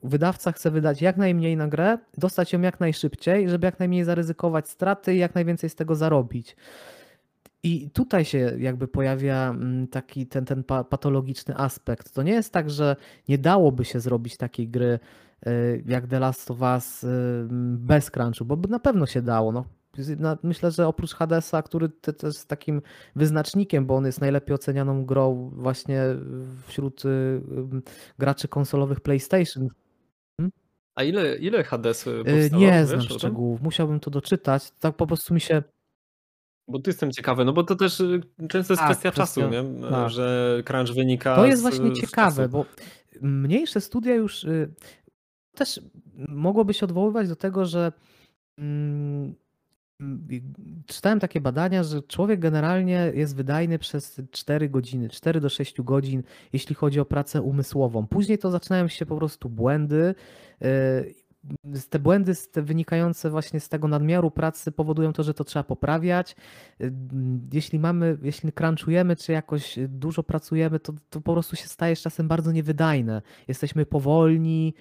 wydawca chce wydać jak najmniej na grę, dostać ją jak najszybciej, żeby jak najmniej zaryzykować straty i jak najwięcej z tego zarobić. I tutaj się jakby pojawia mm, taki ten, ten pa- patologiczny aspekt. To nie jest tak, że nie dałoby się zrobić takiej gry y, jak The Last of Us y, bez crunchu, bo by na pewno się dało. No. Myślę, że oprócz Hadesa, który te- też jest takim wyznacznikiem, bo on jest najlepiej ocenianą grą właśnie wśród y, y, graczy konsolowych PlayStation. A ile, ile Hades powstało? Nie znam szczegółów, musiałbym to doczytać. Tak po prostu mi się. Bo tu jestem ciekawy, no bo to też y, często jest Tak, kwestia czasu, nie? tak. że crunch wynika To jest właśnie z ciekawe, bo mniejsze studia już y, też mogłoby się odwoływać do tego, że mm, mm, czytałem takie badania, że człowiek generalnie jest wydajny przez 4 godziny, 4 do 6 godzin, jeśli chodzi o pracę umysłową. Później to zaczynają się po prostu błędy. Y, te błędy wynikające właśnie z tego nadmiaru pracy powodują to, że to trzeba poprawiać. Jeśli mamy, jeśli crunchujemy, czy jakoś dużo pracujemy, to, to po prostu się staje czasem bardzo niewydajne. Jesteśmy powolni.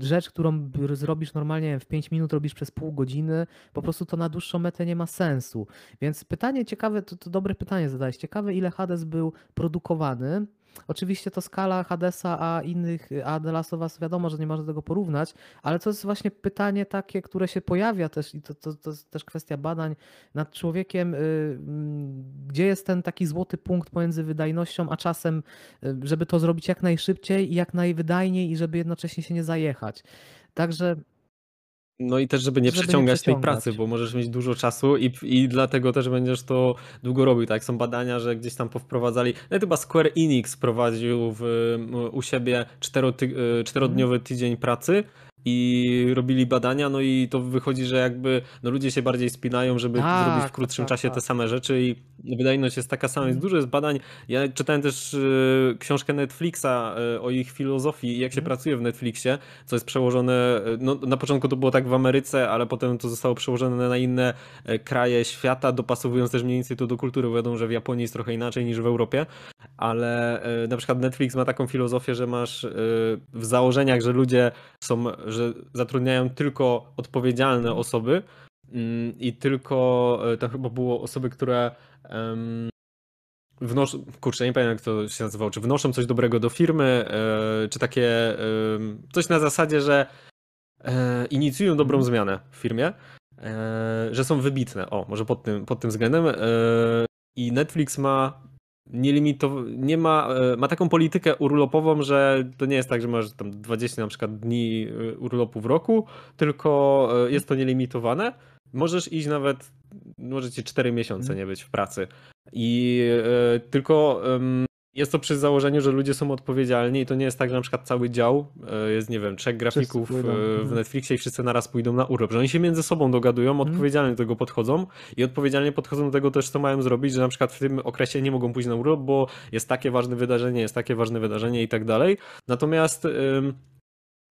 Rzecz, którą zrobisz normalnie w 5 minut, robisz przez pół godziny, po prostu to na dłuższą metę nie ma sensu. Więc pytanie ciekawe, to, to dobre pytanie zadałeś. Ciekawe, ile Hades był produkowany Oczywiście to skala Hadesa, a innych, a The Last of Us wiadomo, że nie można tego porównać, ale to jest właśnie pytanie takie, które się pojawia też i to, to, to jest też kwestia badań nad człowiekiem, y, mm, gdzie jest ten taki złoty punkt pomiędzy wydajnością a czasem, y, żeby to zrobić jak najszybciej i jak najwydajniej i żeby jednocześnie się nie zajechać. Także no i też, żeby nie Żeby nie przeciągać tej przeciągać. pracy, bo możesz mieć dużo czasu i, i dlatego też będziesz to długo robił. Tak, są badania, że gdzieś tam powprowadzali. Nawet chyba Square Enix prowadził w, u siebie e, czterodniowy tydzień pracy i robili badania, no i to wychodzi, że jakby no ludzie się bardziej spinają, żeby Tak, zrobić w tak, krótszym tak, czasie te tak. same rzeczy i wydajność jest taka sama. Jest Mhm. dużo jest badań. Ja czytałem też e, książkę Netflixa e, o ich filozofii jak się Mhm. pracuje w Netflixie, co jest przełożone, e, no na początku to było tak w Ameryce, ale potem to zostało przełożone na inne kraje świata, dopasowując też mniej więcej to do kultury. Wiadomo, że w Japonii jest trochę inaczej niż w Europie, ale na przykład Netflix ma taką filozofię, że masz w założeniach, że ludzie są, że zatrudniają tylko odpowiedzialne osoby mm, i tylko, e, to chyba było osoby, które wnoszą, kurczę, nie pamiętam jak to się nazywało, czy wnoszą coś dobrego do firmy, e, czy takie coś na zasadzie, że e, inicjują dobrą Mhm. zmianę w firmie, że są wybitne, o, może pod tym, pod tym względem i Netflix ma nielimitow... nie ma, e, ma taką politykę urlopową, że to nie jest tak, że masz tam 20 na przykład dni e, urlopu w roku, tylko e, jest to nielimitowane. Możesz iść nawet, może ci 4 miesiące nie być w pracy. I tylko jest to przy założeniu, że ludzie są odpowiedzialni i to nie jest tak, że na przykład cały dział e, jest, nie wiem, trzech grafików e, w mhm. Netflixie i wszyscy naraz pójdą na urlop, że oni się między sobą dogadują, odpowiedzialnie do tego podchodzą i odpowiedzialnie podchodzą do tego też, co mają zrobić, że na przykład w tym okresie nie mogą pójść na urlop, bo jest takie ważne wydarzenie, jest takie ważne wydarzenie i tak dalej. Natomiast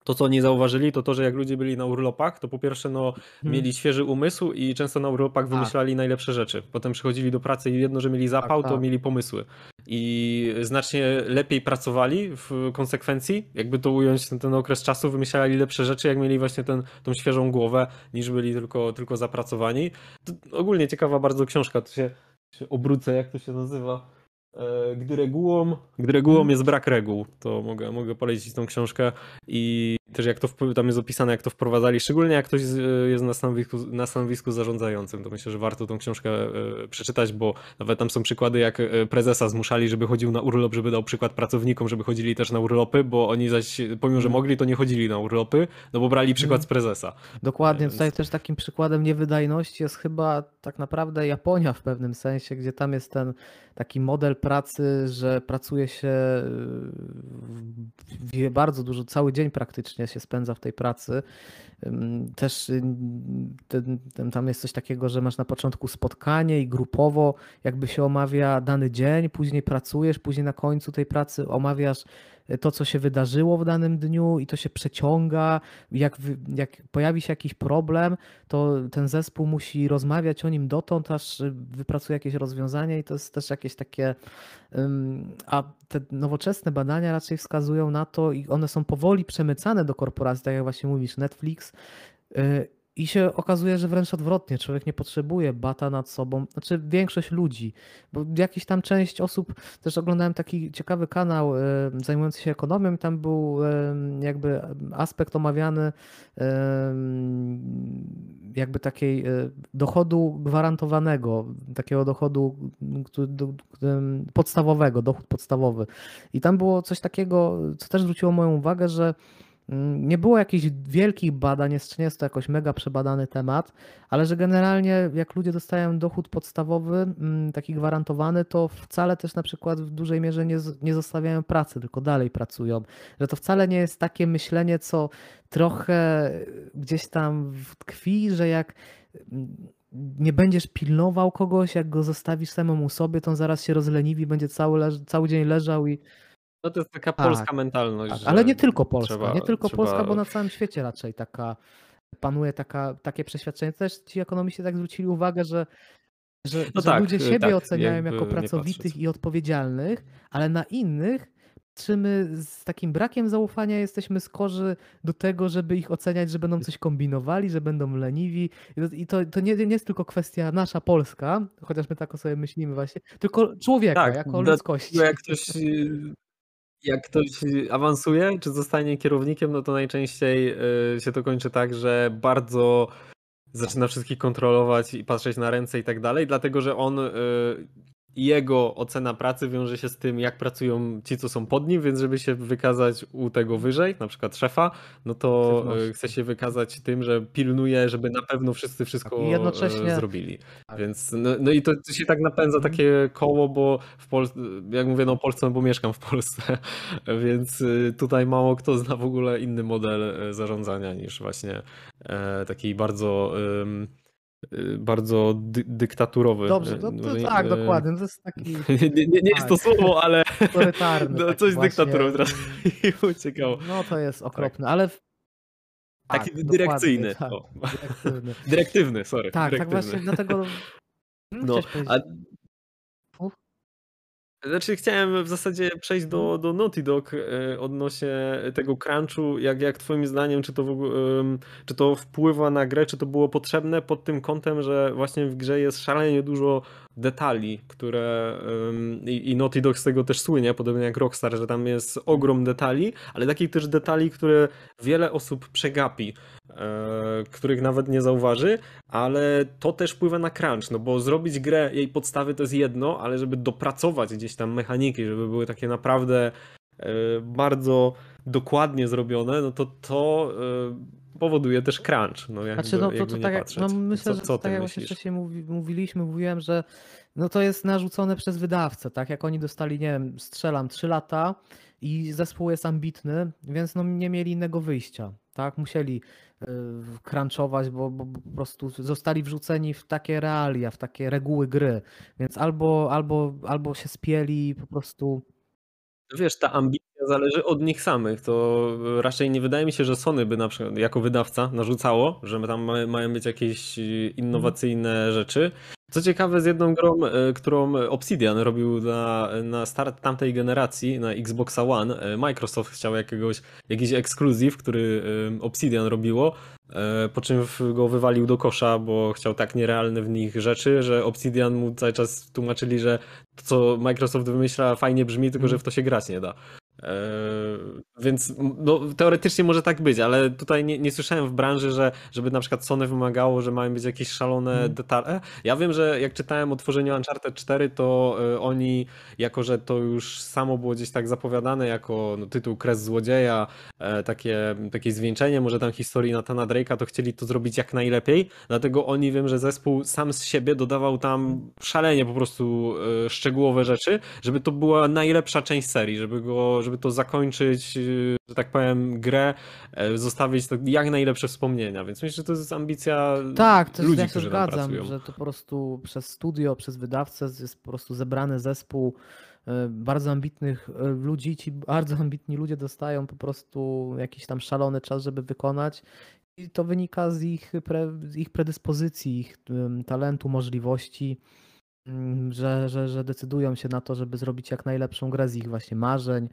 to, co oni zauważyli, to to, że jak ludzie byli na urlopach, to po pierwsze, no, Mhm. mieli świeży umysł i często na urlopach Tak. wymyślali najlepsze rzeczy. Potem przychodzili do pracy i jedno, że mieli zapał, to tak. mieli pomysły. I znacznie lepiej pracowali w konsekwencji, jakby to ująć ten, ten okres czasu, wymyślali lepsze rzeczy, jak mieli właśnie ten, tą świeżą głowę, niż byli tylko, tylko zapracowani. To ogólnie ciekawa bardzo książka, to się, się obrócę, jak to się nazywa. E, Gdy regułą, gdy regułą jest brak reguł, to mogę, mogę polecić tą książkę i też jak to tam jest opisane, jak to wprowadzali, szczególnie jak ktoś z- jest na stanowisku, na stanowisku zarządzającym, to myślę, że warto tą książkę e, przeczytać, bo nawet tam są przykłady, jak e, prezesa zmuszali, żeby chodził na urlop, żeby dał przykład pracownikom, żeby chodzili też na urlopy, bo oni zaś, pomimo, że Mhm. mogli, to nie chodzili na urlopy, no bo brali przykład Mhm. z prezesa. Dokładnie, Więc- tutaj też takim przykładem niewydajności jest chyba tak naprawdę Japonia w pewnym sensie, gdzie tam jest ten taki model pracy, że pracuje się bardzo dużo, cały dzień praktycznie się spędza w tej pracy. Też y, tam jest coś takiego, że masz na początku spotkanie i grupowo jakby się omawia dany dzień, później pracujesz, później na końcu tej pracy omawiasz to, co się wydarzyło w danym dniu i to się przeciąga. Jak, jak pojawi się jakiś problem, to ten zespół musi rozmawiać o nim dotąd, aż y, wypracuje jakieś rozwiązanie i to jest też jakieś takie A te nowoczesne badania raczej wskazują na to, i one są powoli przemycane do korporacji, tak jak właśnie mówisz, Netflix. I się okazuje, że wręcz odwrotnie, człowiek nie potrzebuje bata nad sobą, znaczy większość ludzi, bo jakiś tam część osób, też oglądałem taki ciekawy kanał y, zajmujący się ekonomią, tam był y, jakby aspekt omawiany y, jakby takiej dochodu gwarantowanego, takiego dochodu podstawowego, dochód podstawowy. I tam było coś takiego, co też zwróciło moją uwagę, że nie było jakichś wielkich badań, nie jest to jakoś mega przebadany temat, ale że generalnie jak ludzie dostają dochód podstawowy, mm, taki gwarantowany, to wcale też na przykład w dużej mierze nie, nie zostawiają pracy, tylko dalej pracują. Że to wcale nie jest takie myślenie, co trochę gdzieś tam tkwi, że jak mm, nie będziesz pilnował kogoś, jak go zostawisz samemu sobie, to on zaraz się rozleniwi, będzie cały, cały dzień leżał i No to jest taka Tak, polska mentalność, Tak, ale nie tylko Polska, trzeba nie tylko trzeba Polska, bo na całym świecie raczej taka panuje taka, takie przeświadczenie. Też ci ekonomiści tak zwrócili uwagę, że, że, No że tak, ludzie y, siebie tak, oceniają jako pracowitych i odpowiedzialnych, ale na innych patrzymy z takim brakiem zaufania, jesteśmy skorzy do tego, żeby ich oceniać, że będą coś kombinowali, że będą leniwi. I to- to, nie, nie jest tylko kwestia nasza Polska, chociaż my tak o sobie myślimy właśnie, tylko człowieka, Tak, jako ludzkości. jak ktoś, y, jak ktoś awansuje, czy zostanie kierownikiem, no to najczęściej y, się to kończy tak, że bardzo zaczyna wszystkich kontrolować i patrzeć na ręce i tak dalej, dlatego że on, y, jego ocena pracy wiąże się z tym, jak pracują ci, co są pod nim, więc żeby się wykazać u tego wyżej, na przykład szefa, no to y, chce się wykazać tym, że pilnuje, żeby na pewno wszyscy wszystko i jednocześnie- y, zrobili. Więc no, no i to się tak napędza Mhm. takie koło, bo w Polsce, jak mówię, no Polsce, no bo mieszkam w Polsce, więc y, tutaj mało kto zna w ogóle inny model zarządzania niż właśnie e, taki bardzo y, bardzo dy, dyktaturowy. Dobrze, Y, no to, może- tak, y, dokładnie. No to jest taki Nie, nie, nie jest to Tak. słowo, ale no, taki coś z dyktaturą teraz mi uciekało. No to jest okropne, ale. w- Taki tak, dokładnie, dyrekcyjny. Tak, dyrektywny. Dyrektywny, sorry. Tak, tak dyrektywny. właśnie dlatego. Hmm, No, a. Znaczy chciałem w zasadzie przejść do, do Naughty Dog e, odnośnie tego crunchu, jak, jak twoim zdaniem, czy to, w, czy to wpływa na grę, czy to było potrzebne pod tym kątem, że właśnie w grze jest szalenie dużo detali, które i, i Naughty Dog z tego też słynie, podobnie jak Rockstar, że tam jest ogrom detali, ale takich też detali, które wiele osób przegapi, których nawet nie zauważy, ale to też wpływa na crunch, no bo zrobić grę, jej podstawy to jest jedno, ale żeby dopracować gdzieś tam mechaniki, żeby były takie naprawdę e, bardzo dokładnie zrobione, no to to e, powoduje też crunch, no jakby, Znaczy, no to, to tak jak, no myślę, co, że co tak jak właśnie wcześniej mówi, mówiliśmy, mówiłem, że no to jest narzucone przez wydawcę, tak? Jak oni dostali, nie wiem, strzelam 3 lata i zespół jest ambitny, więc no nie mieli innego wyjścia, tak? Musieli y, crunchować, bo, bo po prostu zostali wrzuceni w takie realia, w takie reguły gry, więc albo, albo, albo się spieli po prostu Wiesz, ta ambicja zależy od nich samych. To raczej nie wydaje mi się, że Sony by na przykład jako wydawca narzucało, że tam ma, mają być jakieś e, innowacyjne rzeczy. Co ciekawe, z jedną grą, e, którą Obsidian robił na, na start tamtej generacji, na Xboxa One, e, Microsoft chciał jakiegoś, jakiś ekskluzyw, który e, Obsidian robiło, po czym go wywalił do kosza, bo chciał tak nierealne w nich rzeczy, że Obsidian mu cały czas tłumaczyli, że to, co Microsoft wymyśla, fajnie brzmi, tylko że w to się grać nie da. Więc no, teoretycznie może tak być, ale tutaj nie, nie słyszałem w branży, że żeby na przykład Sony wymagało, że mają być jakieś szalone Mhm. detale. Ja wiem, że jak czytałem o tworzeniu Uncharted 4, to e, oni, jako że to już samo było gdzieś tak zapowiadane jako no, tytuł Kres Złodzieja, e, takie, takie zwieńczenie może tam historii Natana Drake'a, to chcieli to zrobić jak najlepiej, dlatego oni wiem, że zespół sam z siebie dodawał tam szalenie po prostu e, szczegółowe rzeczy, żeby to była najlepsza część serii, żeby go, żeby to zakończyć, że tak powiem, grę, e, zostawić jak najlepsze wspomnienia, więc myślę, że to jest ambicja Tak, to ludzi, ja się zgadzam, pracują. że to po prostu przez studio, przez wydawcę jest po prostu zebrany zespół e, bardzo ambitnych e, ludzi. Ci bardzo ambitni ludzie dostają po prostu jakiś tam szalony czas, żeby wykonać. I to wynika z ich, pre, z ich predyspozycji, ich talentu, możliwości, mm, że, że, że decydują się na to, żeby zrobić jak najlepszą grę z ich właśnie marzeń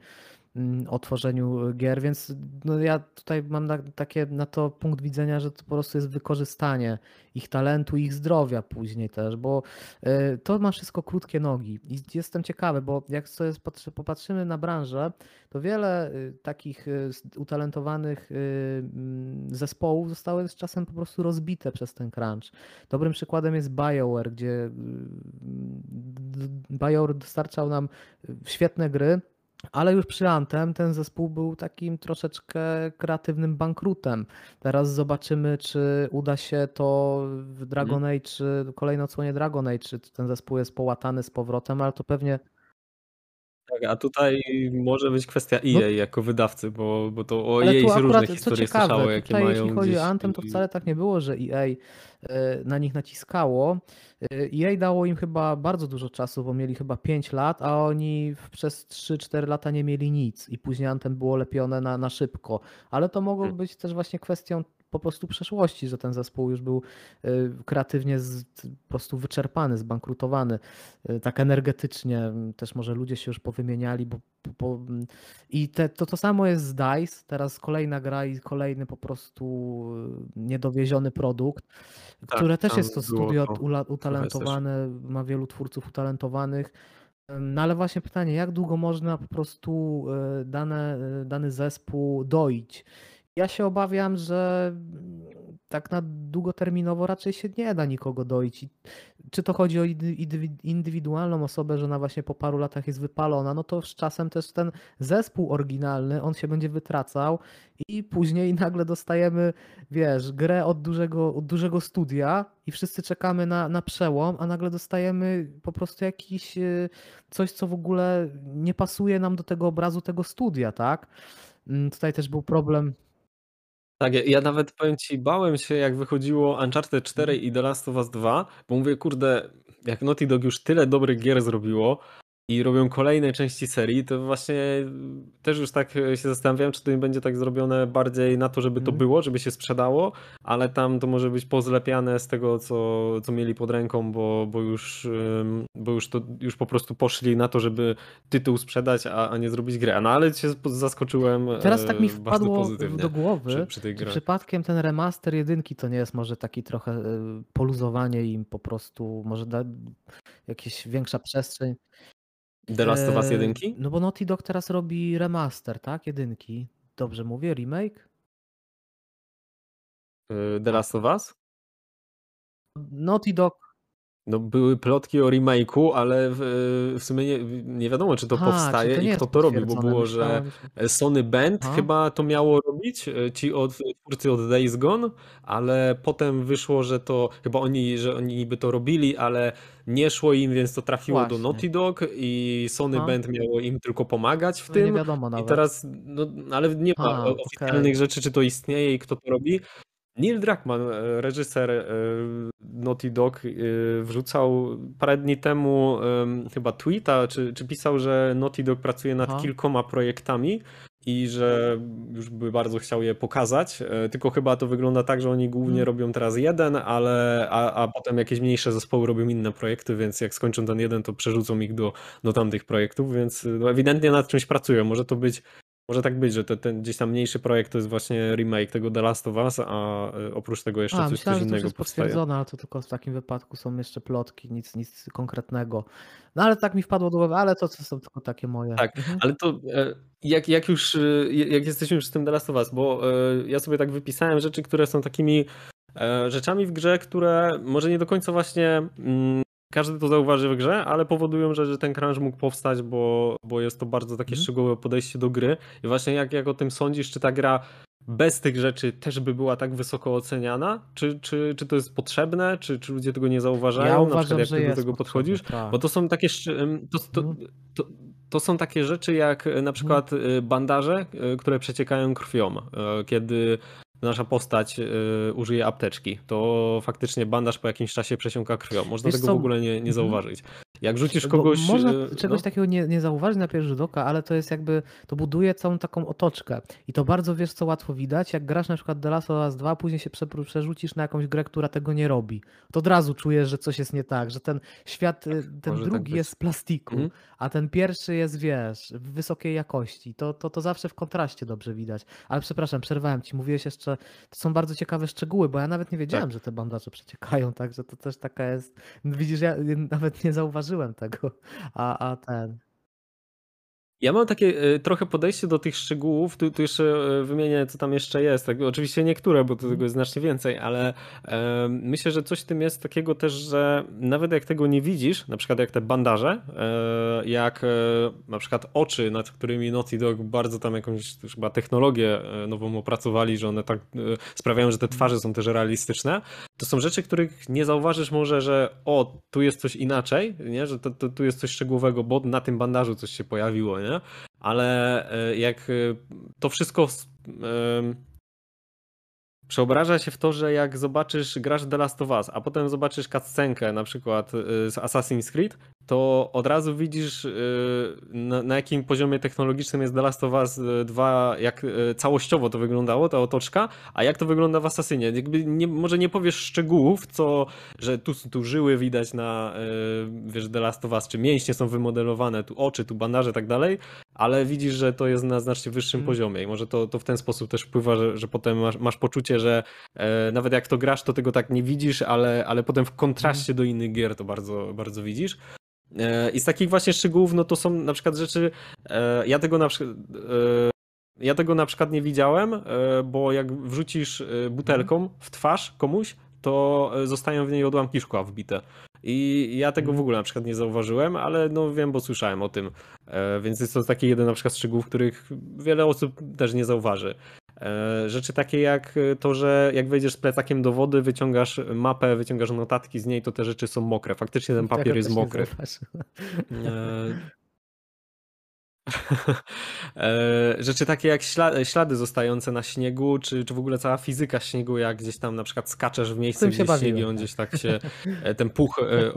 o tworzeniu gier, więc no ja tutaj mam na, takie na to punkt widzenia, że to po prostu jest wykorzystanie ich talentu, ich zdrowia później też, bo y, to ma wszystko krótkie nogi i jestem ciekawy, bo jak sobie popatrzymy na branżę, to wiele y, takich y, utalentowanych y, mm, zespołów zostały z czasem po prostu rozbite przez ten crunch. Dobrym przykładem jest BioWare, gdzie BioWare dostarczał nam świetne gry, ale już przy Anthem ten zespół był takim troszeczkę kreatywnym bankrutem. Teraz zobaczymy, czy uda się to w Dragon Age, czy kolejne odsłonie Dragon Age, czy ten zespół jest połatany z powrotem, ale to pewnie a tutaj może być kwestia EA jako wydawcy, bo, bo to o No Ale EA tu się różne historie ciekawe, słyszało, jakie tutaj mają jeśli chodzi gdzieś... o Anthem, to wcale tak nie było, że EA y, na nich naciskało. EA dało im chyba bardzo dużo czasu, bo mieli chyba 5 lat, a oni przez 3-4 lata nie mieli nic i później Anthem było lepione na, na szybko. Ale to mogło Hmm. być też właśnie kwestią po prostu przeszłości, że ten zespół już był y, kreatywnie z, po prostu wyczerpany, zbankrutowany, y, tak energetycznie. Też może ludzie się już powymieniali, bo, bo i te, to, to samo jest z DICE, teraz kolejna gra i kolejny po prostu y, niedowieziony produkt, Tak, które też jest to studio to utalentowane, ma wielu twórców utalentowanych. No ale właśnie pytanie, jak długo można po prostu dane, dany zespół doić? Ja się obawiam, że tak na długoterminowo raczej się nie da nikogo. I Czy to chodzi o indy- indywi- indywidualną osobę, że ona właśnie po paru latach jest wypalona, no to z czasem też ten zespół oryginalny, on się będzie wytracał i później nagle dostajemy, wiesz, grę od dużego, od dużego studia i wszyscy czekamy na, na przełom, a nagle dostajemy po prostu jakiś y, coś, co w ogóle nie pasuje nam do tego obrazu tego studia, tak? Mm, Tutaj też był problem. Tak, ja, ja nawet powiem ci, bałem się jak wychodziło Uncharted 4 Mhm. i The Last of Us 2, bo mówię, kurde, jak Naughty Dog już tyle dobrych gier zrobiło i robią kolejne części serii, to właśnie też już tak się zastanawiałem, czy to nie będzie tak zrobione bardziej na to, żeby to Mhm. było, żeby się sprzedało, ale tam to może być pozlepiane z tego, co, co mieli pod ręką, bo, bo, już, bo już, to, już po prostu poszli na to, żeby tytuł sprzedać, a, a nie zrobić grę. No ale się zaskoczyłem Teraz tak mi e, wpadło do głowy, przy, przy tej grze. przypadkiem ten remaster jedynki to nie jest może taki trochę y, poluzowanie im po prostu, może da jakaś większa przestrzeń. The Last of Us E, 1? No bo Naughty Dog teraz robi remaster, tak? Jedynki. Dobrze mówię? Remake? Y, The Last of Us? Naughty Dog. No były plotki o remake'u, ale w, w sumie nie, nie wiadomo, czy to czyli powstaje to nie i kto to robi, bo było, że. Sony Band Aha. chyba to miało robić, e, ci od twórcy od Days Gone, ale potem wyszło, że to chyba oni, że oni niby to robili, ale nie szło im, więc to trafiło do Właśnie. Naughty Dog i Sony Aha. Band miało im tylko pomagać w No nie tym. wiadomo I nawet. teraz, no, ale nie ma A, oficjalnych okej. rzeczy, czy to istnieje i kto to robi. Neil Druckmann, e, reżyser e, Naughty Dog, e, wrzucał parę dni temu em, chyba tweeta, czy, czy pisał, że Naughty Dog pracuje nad Aha. kilkoma projektami i że już by bardzo chciał je pokazać, tylko chyba to wygląda tak, że oni głównie Mm. robią teraz jeden, ale a, a potem jakieś mniejsze zespoły robią inne projekty, więc jak skończą ten jeden, to przerzucą ich do, do tamtych projektów, więc no, ewidentnie nad czymś pracują. Może to być może tak być, że te, ten gdzieś tam mniejszy projekt to jest właśnie remake tego The Last of Us, a y, oprócz tego jeszcze A, coś, myślałem, coś że to już innego jest powstaje. potwierdzone, ale to tylko w takim wypadku są jeszcze plotki, nic, nic konkretnego. No ale tak mi wpadło do głowy, ale to, to są tylko takie moje. Tak, Mhm. ale to e, jak, jak już, e, jak jesteśmy przy tym The Last of Us, bo e, ja sobie tak wypisałem rzeczy, które są takimi e, rzeczami w grze, które może nie do końca właśnie mm, każdy to zauważy w grze, ale powodują, że, że ten crunch mógł powstać, bo, bo jest to bardzo takie Mhm. szczegółowe podejście do gry. I właśnie jak, jak o tym sądzisz, czy ta gra bez tych rzeczy też by była tak wysoko oceniana? Czy, czy, czy to jest potrzebne? Czy, czy ludzie tego nie zauważają? Ja Na uważam, przykład jak ty do tego podchodzisz? tak. Bo to są takie. To, to, Mhm. to, to są takie rzeczy jak e, na przykład e, bandaże, e, które przeciekają krwią. Kiedy nasza postać e, użyje apteczki, to faktycznie bandaż po jakimś czasie przesiąka krwią. Można Wiesz tego co, w ogóle nie, nie mhm. zauważyć. Jak rzucisz Bo kogoś. Można e, czegoś no, takiego nie, nie zauważyć na pierwszy rzut oka, ale to jest jakby, to buduje całą taką otoczkę. I to bardzo wiesz, co łatwo widać, jak grasz na przykład The Last of Us 2, później się prze- przerzucisz na jakąś grę, która tego nie robi. To od razu czujesz, że coś jest nie tak, że ten świat, y, ten tak drugi być. jest z plastiku, Mhm. a ten pierwszy jest, wiesz, w wysokiej jakości. To, to, to zawsze w kontraście dobrze widać. Ale przepraszam, przerwałem ci, mówiłeś jeszcze, to są bardzo ciekawe szczegóły, bo ja nawet nie wiedziałem, że te bandaże przeciekają, także to też taka jest, widzisz, ja nawet nie zauważyłem tego. A, a ten. Ja mam takie e, trochę podejście do tych szczegółów. Tu, tu jeszcze e, wymienię, co tam jeszcze jest. Tak, oczywiście niektóre, bo to tego jest znacznie więcej, ale e, myślę, że coś w tym jest takiego też, że nawet jak tego nie widzisz, na przykład jak te bandaże, e, jak e, na przykład oczy, nad którymi Naughty Dog bardzo tam jakąś chyba technologię e, nową opracowali, że one tak sprawiają, że te twarze są też realistyczne, to są rzeczy, których nie zauważysz może, że o, tu jest coś inaczej, nie? że to, to, tu jest coś szczegółowego, bo na tym bandażu coś się pojawiło, nie? Ale e, jak e, to wszystko em, przeobraża się w to, że jak zobaczysz, grasz The Last of Us, a potem zobaczysz cutscenkę na przykład z Assassin's Creed, to od razu widzisz y, na, na, jakim poziomie technologicznym jest The Last of Us 2, jak y, całościowo to wyglądało, ta otoczka, a jak to wygląda w Assassinie. Jakby nie, może nie powiesz szczegółów, co, że tu, tu żyły widać na wiesz, The Last of Us, czy mięśnie są wymodelowane, tu oczy, tu bandaże i tak dalej, ale widzisz, że to jest na znacznie wyższym mm. poziomie i może to, to w ten sposób też wpływa, że, że potem masz, masz poczucie, że e, nawet jak to grasz, to tego tak nie widzisz, ale, ale potem w kontraście mm. do innych gier to bardzo, bardzo widzisz. E, I z takich właśnie szczegółów, no to są na przykład rzeczy, e, ja tego na przykład e, ja tego na przykład nie widziałem, bo jak wrzucisz butelką mhm. w twarz komuś, to zostają w niej odłamki szkła wbite. I ja tego w mhm. ogóle na przykład nie zauważyłem, ale no wiem, bo słyszałem o tym. Więc jest to taki jeden na przykład szczegół, których wiele osób też nie zauważy. E, rzeczy takie jak to, że jak wejdziesz z plecakiem do wody, wyciągasz mapę, wyciągasz notatki z niej, to te rzeczy są mokre. Faktycznie ten papier jest mokry. E, rzeczy takie jak ślady zostające na śniegu, czy, czy w ogóle cała fizyka śniegu, jak gdzieś tam na przykład skaczesz w miejscu, gdzie śnieg on gdzieś tak się, e, ten puch e,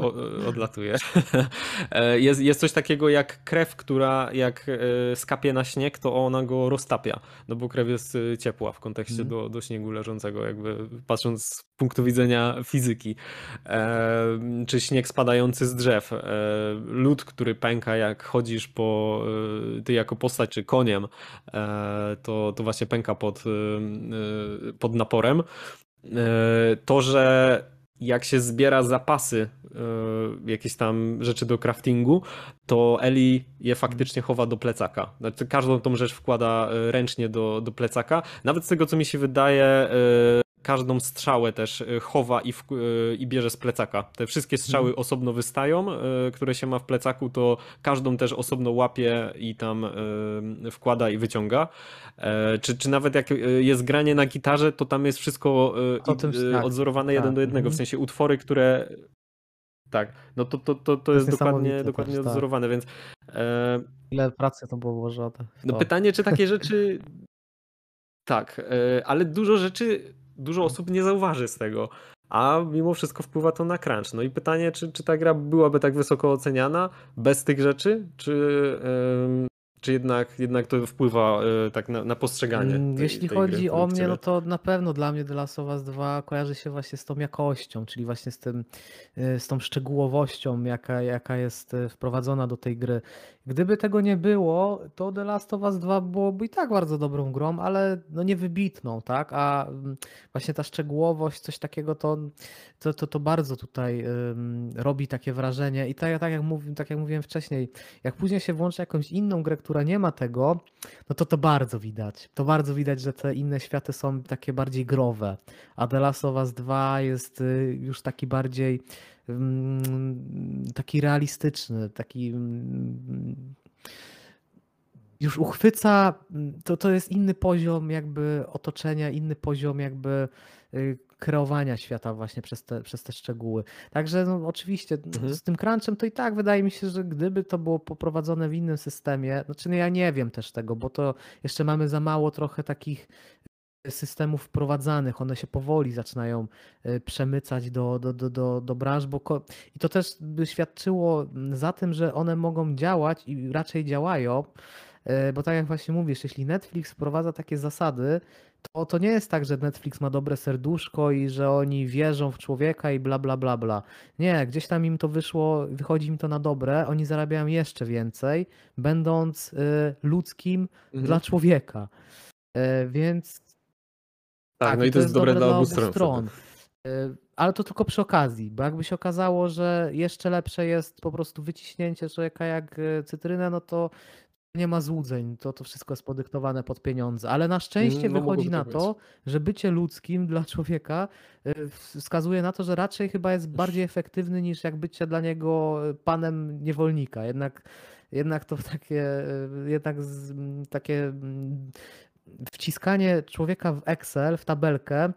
odlatuje. Jest, jest coś takiego jak krew, która jak skapie na śnieg, to ona go roztapia, no bo krew jest ciepła w kontekście mm. do, do śniegu leżącego, jakby patrząc punktu widzenia fizyki. Czy śnieg spadający z drzew, lód, który pęka jak chodzisz po ty jako postać czy koniem, e, to, to właśnie pęka pod, e, e, pod naporem. To, że jak się zbiera zapasy, jakieś tam rzeczy do craftingu, to Eli je faktycznie chowa do plecaka. Znaczy, każdą tą rzecz wkłada ręcznie do, do plecaka. Nawet z tego, co mi się wydaje, każdą strzałę też y, chowa i, w, y, i bierze z plecaka. Te wszystkie strzały mhm. osobno wystają, y, które się ma w plecaku, to każdą też osobno łapie i tam wkłada i wyciąga. E, czy, czy nawet jak jest granie na gitarze, to tam jest wszystko tak, odzorowane tak, jeden do jednego, w mhm. sensie utwory, które tak, no to, to, to, to jest, jest dokładnie, dokładnie też, tak. odzorowane, tak. więc. E... Ile pracy to było włożone? No pytanie, czy takie rzeczy. tak, e, ale dużo rzeczy dużo osób nie zauważy z tego, a mimo wszystko wpływa to na crunch. No i pytanie, czy, czy ta gra byłaby tak wysoko oceniana bez tych rzeczy, czy, czy jednak, jednak to wpływa y, tak na, na postrzeganie? Mm, tej, Jeśli tej chodzi o mnie, no to na pewno dla mnie The Last of Us 2 kojarzy się właśnie z tą jakością, czyli właśnie z, tym, y, z tą szczegółowością, jaka, jaka jest y, wprowadzona do tej gry. Gdyby tego nie było, to The Last of Us 2 byłoby i tak bardzo dobrą grą, ale no nie wybitną, tak? A mm, właśnie ta szczegółowość, coś takiego, to, to, to, to bardzo tutaj robi takie wrażenie. I tak, tak, jak tak jak mówiłem wcześniej, jak później się włączy jakąś inną grę, która nie ma tego, no to to bardzo widać. To bardzo widać, że te inne światy są takie bardziej growe. A The Last of Us 2 jest y, już taki bardziej taki realistyczny, taki mm, już uchwyca, mm, to, to jest inny poziom jakby otoczenia, inny poziom jakby y, kreowania świata właśnie przez te, przez te szczegóły. Także no, oczywiście mhm. z tym crunchem to i tak wydaje mi się, że gdyby to było poprowadzone w innym systemie, znaczy no ja nie wiem też tego, bo to jeszcze mamy za mało trochę takich systemów wprowadzanych, one się powoli zaczynają e, przemycać do, do, do, do, do branż, bo i to też by świadczyło za tym, że one mogą działać i raczej działają, e, bo tak jak właśnie mówisz, jeśli Netflix wprowadza takie zasady, to, to nie jest tak, że Netflix ma dobre serduszko i że oni wierzą w człowieka i bla, bla, bla, bla. Nie, gdzieś tam im to wyszło, wychodzi im to na dobre, oni zarabiają jeszcze więcej, będąc y, ludzkim mhm. dla człowieka. Więc tak, tak, no i to, jest dobre dla obu stron. stron. Y, ale to tylko przy okazji, bo jakby się okazało, że jeszcze lepsze jest po prostu wyciśnięcie człowieka jak y, cytrynę, no to nie ma złudzeń, to, to wszystko jest podyktowane pod pieniądze. Ale na szczęście no, wychodzi na to, że bycie ludzkim dla człowieka y, wskazuje na to, że raczej chyba jest bardziej efektywny niż jak bycie dla niego panem niewolnika. Jednak, jednak to takie, jednak takie wciskanie człowieka w Excel, w tabelkę,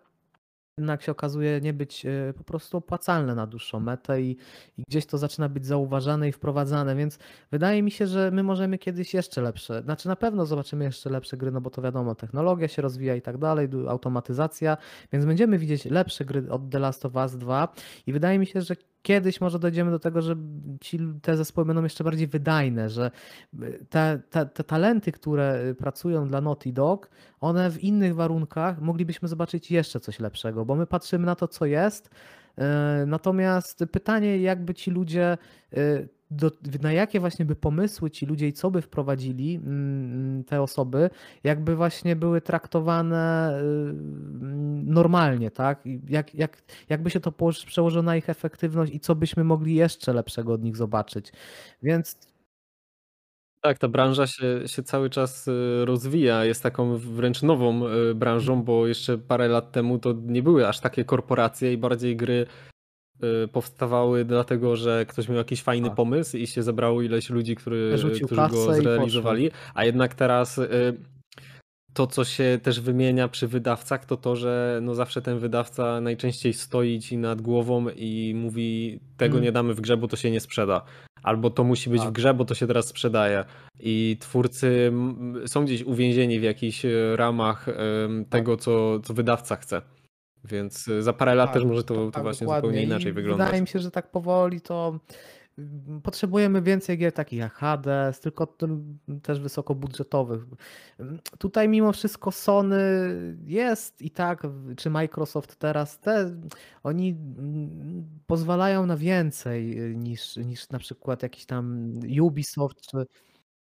jednak się okazuje nie być e, po prostu opłacalne na dłuższą metę i, i gdzieś to zaczyna być zauważane i wprowadzane, więc wydaje mi się, że my możemy kiedyś jeszcze lepsze, znaczy na pewno zobaczymy jeszcze lepsze gry, no bo to wiadomo, technologia się rozwija i tak dalej, automatyzacja, więc będziemy widzieć lepsze gry od The Last of Us 2 i wydaje mi się, że kiedyś może dojdziemy do tego, że ci, te zespoły będą jeszcze bardziej wydajne, że te, te, te talenty, które pracują dla Naughty Dog, one w innych warunkach moglibyśmy zobaczyć jeszcze coś lepszego, bo my patrzymy na to, co jest. E, natomiast pytanie, jakby ci ludzie do, na jakie właśnie by pomysły ci ludzie i co by wprowadzili mm, mm, te osoby, jakby właśnie były traktowane y, normalnie, tak? Jak, jak, jakby się to przełożyło na ich efektywność i co byśmy mogli jeszcze lepszego od nich zobaczyć. Więc tak, ta branża się, się cały czas y, rozwija, jest taką wręcz nową y, branżą, bo jeszcze parę lat temu to nie były aż takie korporacje i bardziej gry powstawały dlatego, że ktoś miał jakiś fajny pomysł i się zebrało ileś ludzi, który, którzy go zrealizowali, a jednak teraz y, to, co się też wymienia przy wydawcach, to to, że no zawsze ten wydawca najczęściej stoi ci nad głową i mówi tego hmm. nie damy w grze, bo to się nie sprzeda. Albo to musi być tak. w grze, bo to się teraz sprzedaje. I twórcy są gdzieś uwięzieni w jakichś y, ramach tego, co, co wydawca chce. Więc y, za parę lat tak, też może to, to tak, właśnie dokładnie. zupełnie inaczej I wyglądać. Wydaje mi się, że tak powoli to mm, potrzebujemy więcej gier takich jak Hades, tylko też wysokobudżetowych. Mm, tutaj mimo wszystko Sony jest i tak, czy Microsoft teraz, te, oni mm, pozwalają na więcej y, niż, niż na przykład jakiś tam Ubisoft. Czy...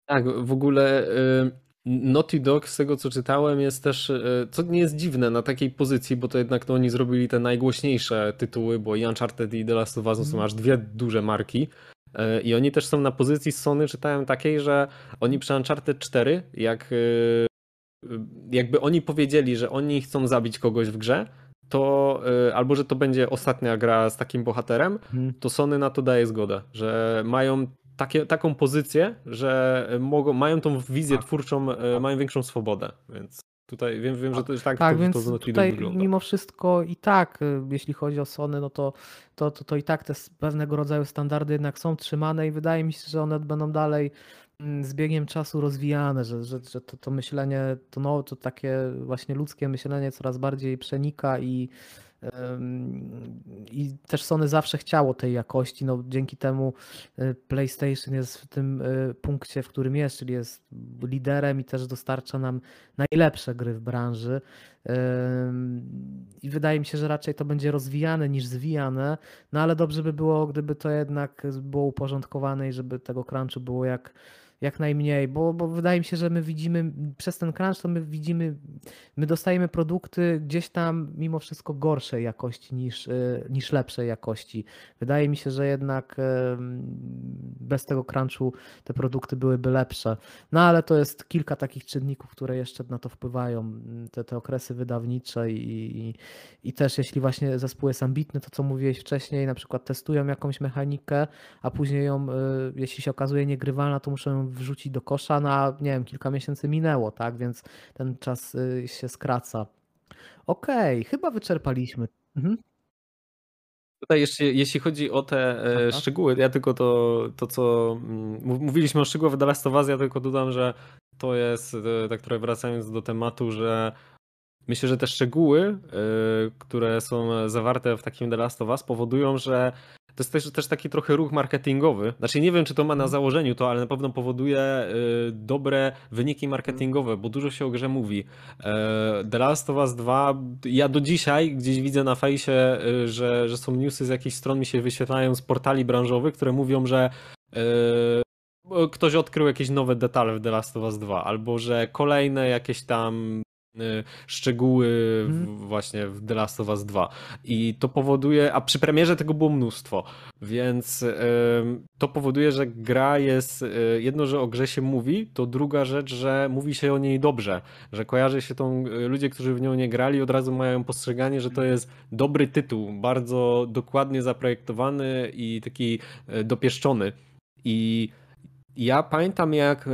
Tak, w ogóle y, Naughty Dog, z tego co czytałem, jest też, e, co nie jest dziwne na takiej pozycji, bo to jednak no, oni zrobili te najgłośniejsze tytuły, bo i Uncharted i The Last of Us mm. są aż dwie duże marki. E, I oni też są na pozycji z Sony, czytałem takiej, że oni przy Uncharted 4, jak e, jakby oni powiedzieli, że oni chcą zabić kogoś w grze, to albo że to będzie ostatnia gra z takim bohaterem, mm. to Sony na to daje zgodę, że mają takie, taką pozycję, że mogą, mają tą wizję tak. twórczą, e, mają większą swobodę, więc tutaj wiem, wiem że to jest tak, tak to, więc to tutaj wygląda. mimo wszystko i tak, e, jeśli chodzi o Sony, no to, to, to, to i tak te pewnego rodzaju standardy jednak są trzymane i wydaje mi się, że one będą dalej mm, z biegiem czasu rozwijane, że, że, że to, to myślenie, to, no, to takie właśnie ludzkie myślenie coraz bardziej przenika i i też Sony zawsze chciało tej jakości. No, dzięki temu y, PlayStation jest w tym y, punkcie, w którym jest, czyli jest liderem i też dostarcza nam najlepsze gry w branży. I wydaje mi się, że raczej to będzie rozwijane niż zwijane, no ale dobrze by było, gdyby to jednak było uporządkowane i żeby tego crunchu było jak jak najmniej, bo, bo wydaje mi się, że my widzimy przez ten crunch, to my widzimy, my dostajemy produkty gdzieś tam mimo wszystko gorszej jakości niż, y, niż lepszej jakości. Wydaje mi się, że jednak bez tego crunchu te produkty byłyby lepsze. No ale to jest kilka takich czynników, które jeszcze na to wpływają, te, te okresy wydawnicze i, i, i też jeśli właśnie zespół jest ambitny, to co mówiłeś wcześniej, na przykład testują jakąś mechanikę, a później ją, y, jeśli się okazuje niegrywalna, to muszą ją wrzucić do kosza na, nie wiem, kilka miesięcy minęło, tak, więc ten czas y, się skraca. Okej, okay, chyba wyczerpaliśmy. Mhm. Tutaj jeszcze, jeśli chodzi o te e, Aha. szczegóły, ja tylko to, to co mm, mówiliśmy o szczegółach The Last of Us, ja tylko dodam, że to jest, tak trochę wracając do tematu, że myślę, że te szczegóły, e, które są zawarte w takim The Last of Us powodują, że to jest też, też taki trochę ruch marketingowy. Znaczy nie wiem, czy to ma na założeniu to, ale na pewno powoduje y, dobre wyniki marketingowe, bo dużo się o grze mówi. E, The Last of Us 2, ja do dzisiaj gdzieś widzę na fejsie, y, że, że są newsy z jakichś stron mi się wyświetlają z portali branżowych, które mówią, że y, ktoś odkrył jakieś nowe detale w The Last of Us 2, albo że kolejne jakieś tam Y, szczegóły hmm. właśnie w The Last of Us 2. I to powoduje, a przy premierze tego było mnóstwo, więc y, to powoduje, że gra jest, y, jedno, że o grze się mówi, to druga rzecz, że mówi się o niej dobrze, że kojarzy się tą, ludzie, którzy w nią nie grali od razu mają postrzeganie, że to jest dobry tytuł, bardzo dokładnie zaprojektowany i taki dopieszczony. I ja pamiętam jak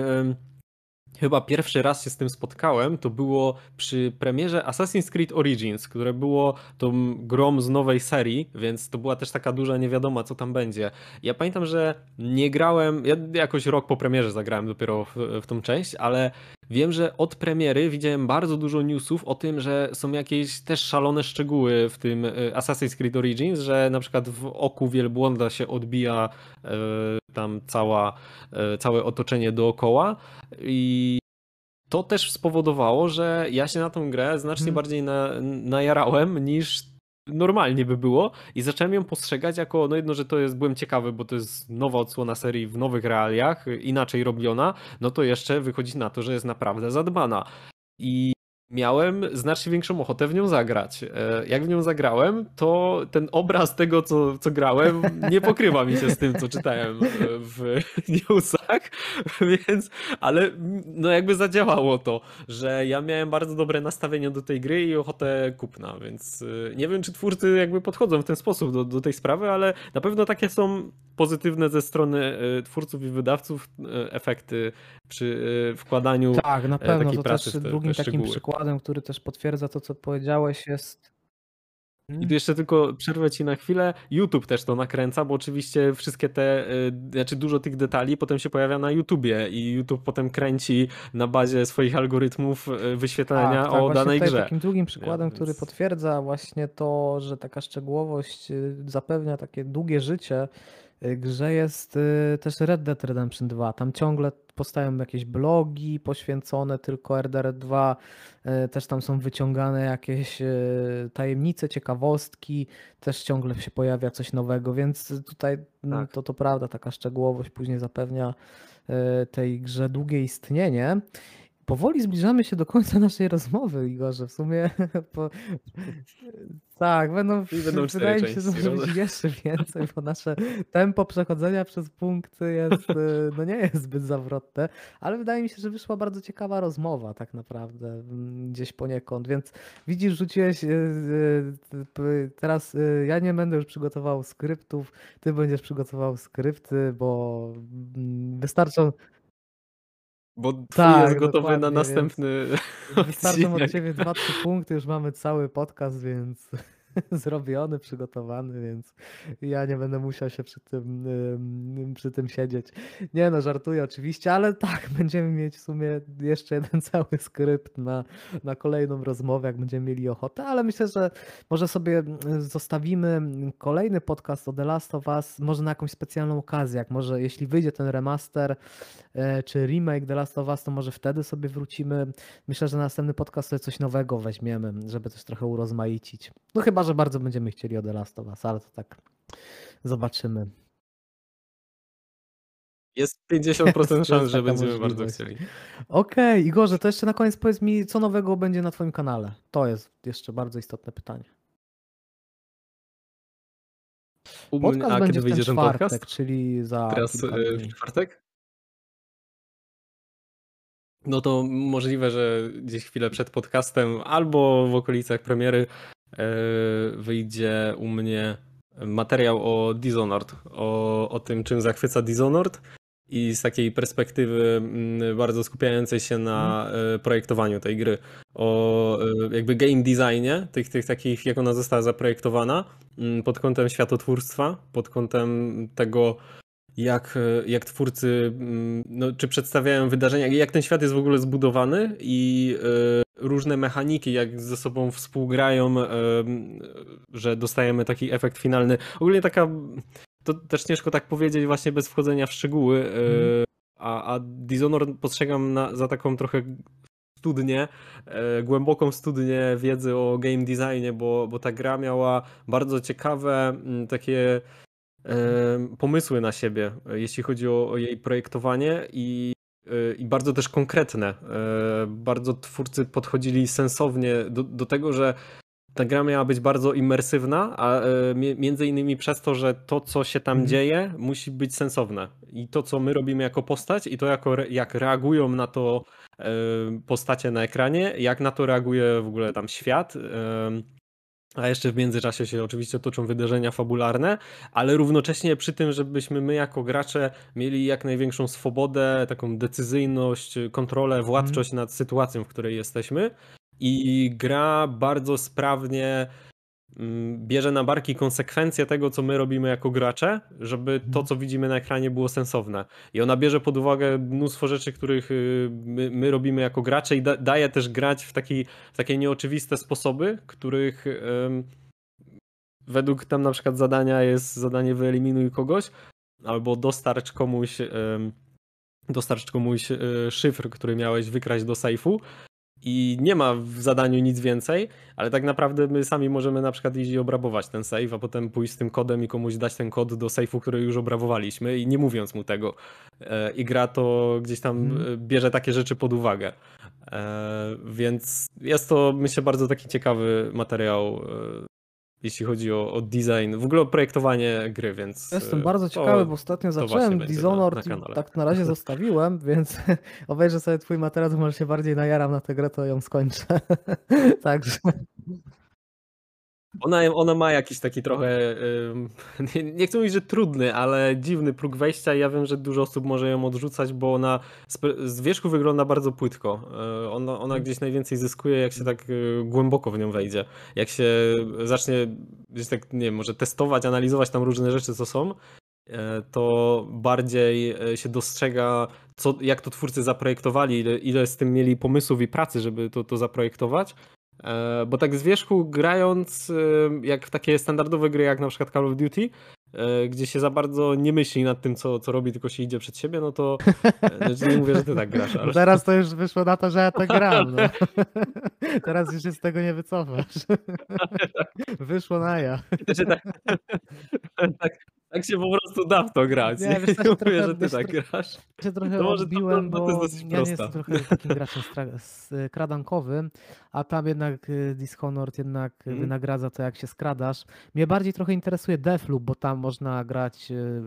chyba pierwszy raz się z tym spotkałem, to było przy premierze Assassin's Creed Origins, które było tą grą z nowej serii, więc to była też taka duża niewiadoma, co tam będzie. Ja pamiętam, że nie grałem, ja jakoś rok po premierze zagrałem dopiero w, w tą część, ale wiem, że od premiery widziałem bardzo dużo newsów o tym, że są jakieś też szalone szczegóły w tym e, Assassin's Creed Origins, że na przykład w oku wielbłąda się odbija e, tam cała, e, całe otoczenie dookoła i to też spowodowało, że ja się na tą grę znacznie Mhm. bardziej na, najarałem niż normalnie by było i zacząłem ją postrzegać jako, no jedno, że to jest, byłem ciekawy, bo to jest nowa odsłona serii w nowych realiach, inaczej robiona, no to jeszcze wychodzi na to, że jest naprawdę zadbana. I miałem znacznie większą ochotę w nią zagrać. E, Jak w nią zagrałem, to ten obraz tego, co, co grałem, nie pokrywa mi się z tym, co czytałem e, w newsach, więc, ale no jakby zadziałało to, że ja miałem bardzo dobre nastawienie do tej gry i ochotę kupna, więc e, nie wiem, czy twórcy jakby podchodzą w ten sposób do, do tej sprawy, ale na pewno takie są pozytywne ze strony twórców i wydawców efekty przy wkładaniu Tak, na pewno. takiej To pracy też w te, drugim takim szczegóły. Przykładem, który też potwierdza to, co powiedziałeś, jest. I tu jeszcze tylko przerwę ci na chwilę. YouTube też to nakręca, bo oczywiście wszystkie te, y, znaczy dużo tych detali potem się pojawia na YouTubie i YouTube potem kręci na bazie swoich algorytmów y, wyświetlenia Tak, tak, o danej tutaj grze. takim drugim przykładem, więc- który potwierdza właśnie to, że taka szczegółowość y, zapewnia takie długie życie grze jest y, też Red Dead Redemption 2. Tam ciągle powstają jakieś blogi poświęcone tylko RDR 2, y, też tam są wyciągane jakieś y, tajemnice, ciekawostki, też ciągle się pojawia coś nowego, więc tutaj mm, Tak. to to prawda, taka szczegółowość później zapewnia tej grze długie istnienie. Powoli zbliżamy się do końca naszej rozmowy, Igorze. W sumie po... tak, będą, I będą wydaje mi się, że być jeszcze więcej, bo nasze tempo przechodzenia przez punkty jest, y, no nie jest zbyt zawrotne, ale wydaje mi się, że wyszła bardzo ciekawa rozmowa tak naprawdę mm, gdzieś poniekąd, więc widzisz, rzuciłeś y, y, teraz ja nie będę już przygotował skryptów, ty będziesz przygotował skrypty, bo mm, wystarczą Bo Tak, jest gotowy na następny Wystarczą od ciebie dwa, trzy punkty, już mamy cały podcast, więc zrobiony, przygotowany, więc ja nie będę musiał się przy tym, ym, przy tym siedzieć. Nie no, żartuję oczywiście, ale tak, będziemy mieć w sumie jeszcze jeden cały skrypt na, na kolejną rozmowę, jak będziemy mieli ochotę, ale myślę, że może sobie zostawimy kolejny podcast o The Last of Us, może na jakąś specjalną okazję, jak może jeśli wyjdzie ten remaster, e, czy remake The Last of Us, to może wtedy sobie wrócimy. Myślę, że na następny podcast sobie coś nowego weźmiemy, żeby też trochę urozmaicić. No chyba, że bardzo będziemy chcieli o The Last of Us, ale to tak zobaczymy. Jest Jest, 50% jest szans, że będziemy bardzo możliwość. chcieli. Okej, Igorze, to jeszcze na koniec powiedz mi, co nowego będzie na twoim kanale? To jest jeszcze bardzo istotne pytanie. Podcast a będzie kiedy wyjdzie ten czwartek, podcast? czyli za Teraz dni. w czwartek? No to możliwe, że gdzieś chwilę przed podcastem albo w okolicach premiery e, wyjdzie u mnie materiał o Dishonored, o, o tym, czym zachwyca Dishonored i z takiej perspektywy mm, bardzo skupiającej się na e, projektowaniu tej gry, o e, jakby game designie, tych, tych takich, jak ona została zaprojektowana, mm, pod kątem światotwórstwa, pod kątem tego, jak, e, jak twórcy, mm, no, czy przedstawiają wydarzenia, jak ten świat jest w ogóle zbudowany i e, różne mechaniki, jak ze sobą współgrają, m, że dostajemy taki efekt finalny. Ogólnie taka, to też ciężko tak powiedzieć właśnie bez wchodzenia w szczegóły, e, Mhm. a, a Dishonored postrzegam na, za taką trochę studnię, głęboką studnię wiedzy o game designie, bo, bo ta gra miała bardzo ciekawe mm, takie pomysły na siebie, e, jeśli chodzi o, jej projektowanie i, e, i bardzo też konkretne. E, Bardzo twórcy podchodzili sensownie do, do tego, że ta gra miała być bardzo imersywna, a mi- między innymi przez to, że to, co się tam Mhm. dzieje, musi być sensowne. I to, co my robimy jako postać, i to, jako, jak reagują na to postacie na ekranie, jak na to reaguje w ogóle tam świat. A jeszcze w międzyczasie się oczywiście toczą wydarzenia fabularne, ale równocześnie przy tym, żebyśmy my jako gracze mieli jak największą swobodę, taką decyzyjność, kontrolę, władczość nad sytuacją, w której jesteśmy. I gra bardzo sprawnie mm, bierze na barki konsekwencje tego, co my robimy jako gracze, żeby to, co widzimy na ekranie, było sensowne. I ona bierze pod uwagę mnóstwo rzeczy, których y, my, my robimy jako gracze i da, daje też grać w, taki, w takie nieoczywiste sposoby, których ym, według tam na przykład zadania jest zadanie wyeliminuj kogoś, albo dostarcz komuś ym, dostarcz komuś y, szyfr, który miałeś wykraść do sejfu i nie ma w zadaniu nic więcej, ale tak naprawdę my sami możemy na przykład iść i obrabować ten save, a potem pójść z tym kodem i komuś dać ten kod do sejfu, który już obrabowaliśmy i nie mówiąc mu tego. E, I gra to gdzieś tam e, bierze takie rzeczy pod uwagę. E, Więc jest to, myślę, bardzo taki ciekawy materiał, jeśli chodzi o, o design, w ogóle o projektowanie gry, więc... Jestem e, bardzo ciekawy, bo ostatnio zacząłem na- Dishonored na i kanale. tak na razie zostawiłem, więc obejrzę sobie twój materiał, to może się bardziej najaram na tę grę, to ją skończę. Także Ona, ona ma jakiś taki trochę, nie, nie chcę mówić, że trudny, ale dziwny próg wejścia ja wiem, że dużo osób może ją odrzucać, bo ona z, wierzchu wygląda bardzo płytko. Y, Ona, ona gdzieś najwięcej zyskuje, jak się tak y, głęboko w nią wejdzie. Jak się zacznie gdzieś tak, nie wiem, może testować, analizować tam różne rzeczy, co są, y, to bardziej się dostrzega, co, jak to twórcy zaprojektowali, ile, ile z tym mieli pomysłów i pracy, żeby to, to zaprojektować. E, Bo tak z wierzchu grając, e, jak w takie standardowe gry, jak na przykład Call of Duty, e, gdzie się za bardzo nie myśli nad tym, co, co robi, tylko się idzie przed siebie, no to znaczy nie mówię, że ty tak grasz, ale teraz to już wyszło na to, że ja to gram. No. Teraz już się z tego nie wycofasz. Wyszło na ja. Znaczy tak, tak, tak się po prostu da w to grać. Nie, wiesz, tak mówię, trochę- że ty wiesz, tak grasz. się trochę To może to odbiłem, to bo jest dosyć ja nie prosta. jestem trochę takim graczem skradankowym, a tam jednak y, Dishonored jednak Mhm. wynagradza to, jak się skradasz. Mnie bardziej trochę interesuje Deathloop, bo tam można grać y,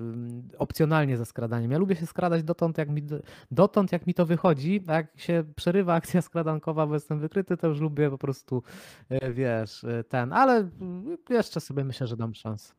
opcjonalnie ze skradaniem. Ja lubię się skradać dotąd, jak mi, dotąd, jak mi to wychodzi, a jak się przerywa akcja skradankowa, bo jestem wykryty, to już lubię po prostu, y, wiesz, ten, ale jeszcze sobie myślę, że dam szansę.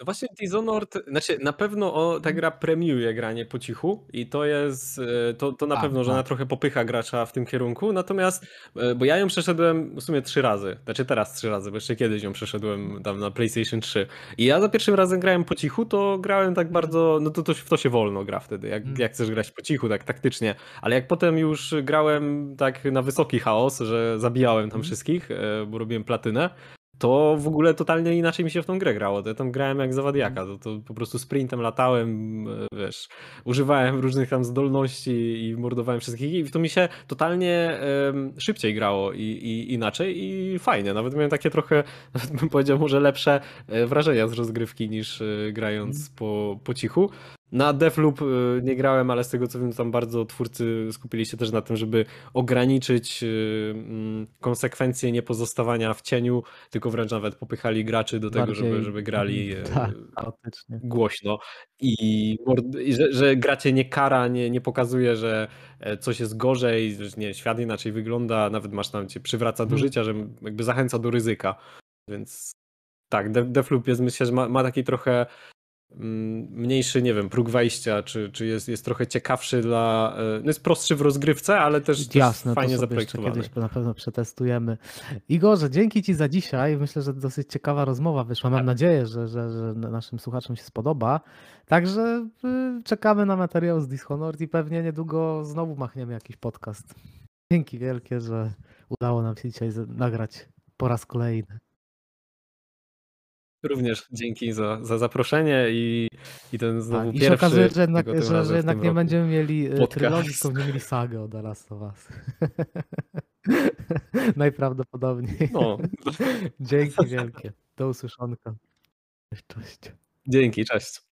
No Właśnie Dishonored, znaczy na pewno o, ta gra premiuje granie po cichu i to jest, e, to, to na Tak, pewno, że ona tak. trochę popycha gracza w tym kierunku, natomiast, e, bo ja ją przeszedłem w sumie trzy razy, znaczy teraz trzy razy, bo jeszcze kiedyś ją przeszedłem tam na PlayStation 3 i ja za pierwszym razem grałem po cichu, to grałem tak bardzo, no to, to, w to się wolno gra wtedy, jak, Mm. jak chcesz grać po cichu, tak taktycznie, ale jak potem już grałem tak na wysoki chaos, że zabijałem tam Mhm. wszystkich, e, bo robiłem platynę, to w ogóle totalnie inaczej mi się w tą grę grało. Ja tam grałem jak zawadiaka, to, to po prostu sprintem latałem, e, wiesz, używałem różnych tam zdolności i mordowałem wszystkich i to mi się totalnie em, szybciej grało i, i inaczej i fajnie. Nawet miałem takie trochę, nawet bym powiedział, może lepsze e, wrażenia z rozgrywki niż e, grając po, po cichu. Na Deathloop e, nie grałem, ale z tego co wiem, tam bardzo twórcy skupili się też na tym, żeby ograniczyć e, mm, konsekwencje niepozostawania w cieniu, tylko wręcz nawet popychali graczy do tego, żeby, Bardziej- żeby grali Mhm, e, Tak, głośno. I, że, że gra cię nie kara, nie, nie pokazuje, że e, coś jest gorzej, że nie, świat inaczej wygląda, nawet masz tam cię przywraca do Mhm. życia, że jakby zachęca do ryzyka, więc tak, De- Deathloop jest myślę, że ma, ma taki trochę mniejszy, nie wiem, próg wejścia, czy, czy jest, jest trochę ciekawszy dla, e, no jest prostszy w rozgrywce, ale też, Jasne, fajnie to zaprojektowany. kiedyś na pewno przetestujemy. Igorze, dzięki Ci za dzisiaj. Myślę, że dosyć ciekawa rozmowa wyszła. Mam nadzieję, że, że, że naszym słuchaczom się spodoba. Także y, czekamy na materiał z Dishonored i pewnie niedługo znowu machniemy jakiś podcast. Dzięki wielkie, że udało nam się dzisiaj nagrać po raz kolejny. Również dzięki za, za zaproszenie i, i ten znowu Tak, I się pierwszy okazuje, że jednak, tego że, że jednak nie roku. będziemy mieli podcast. trylogii, tylko będziemy mieli sagę o The Last of Us. Najprawdopodobniej. No, Dzięki wielkie. Do usłyszonka. Cześć. dzięki, cześć.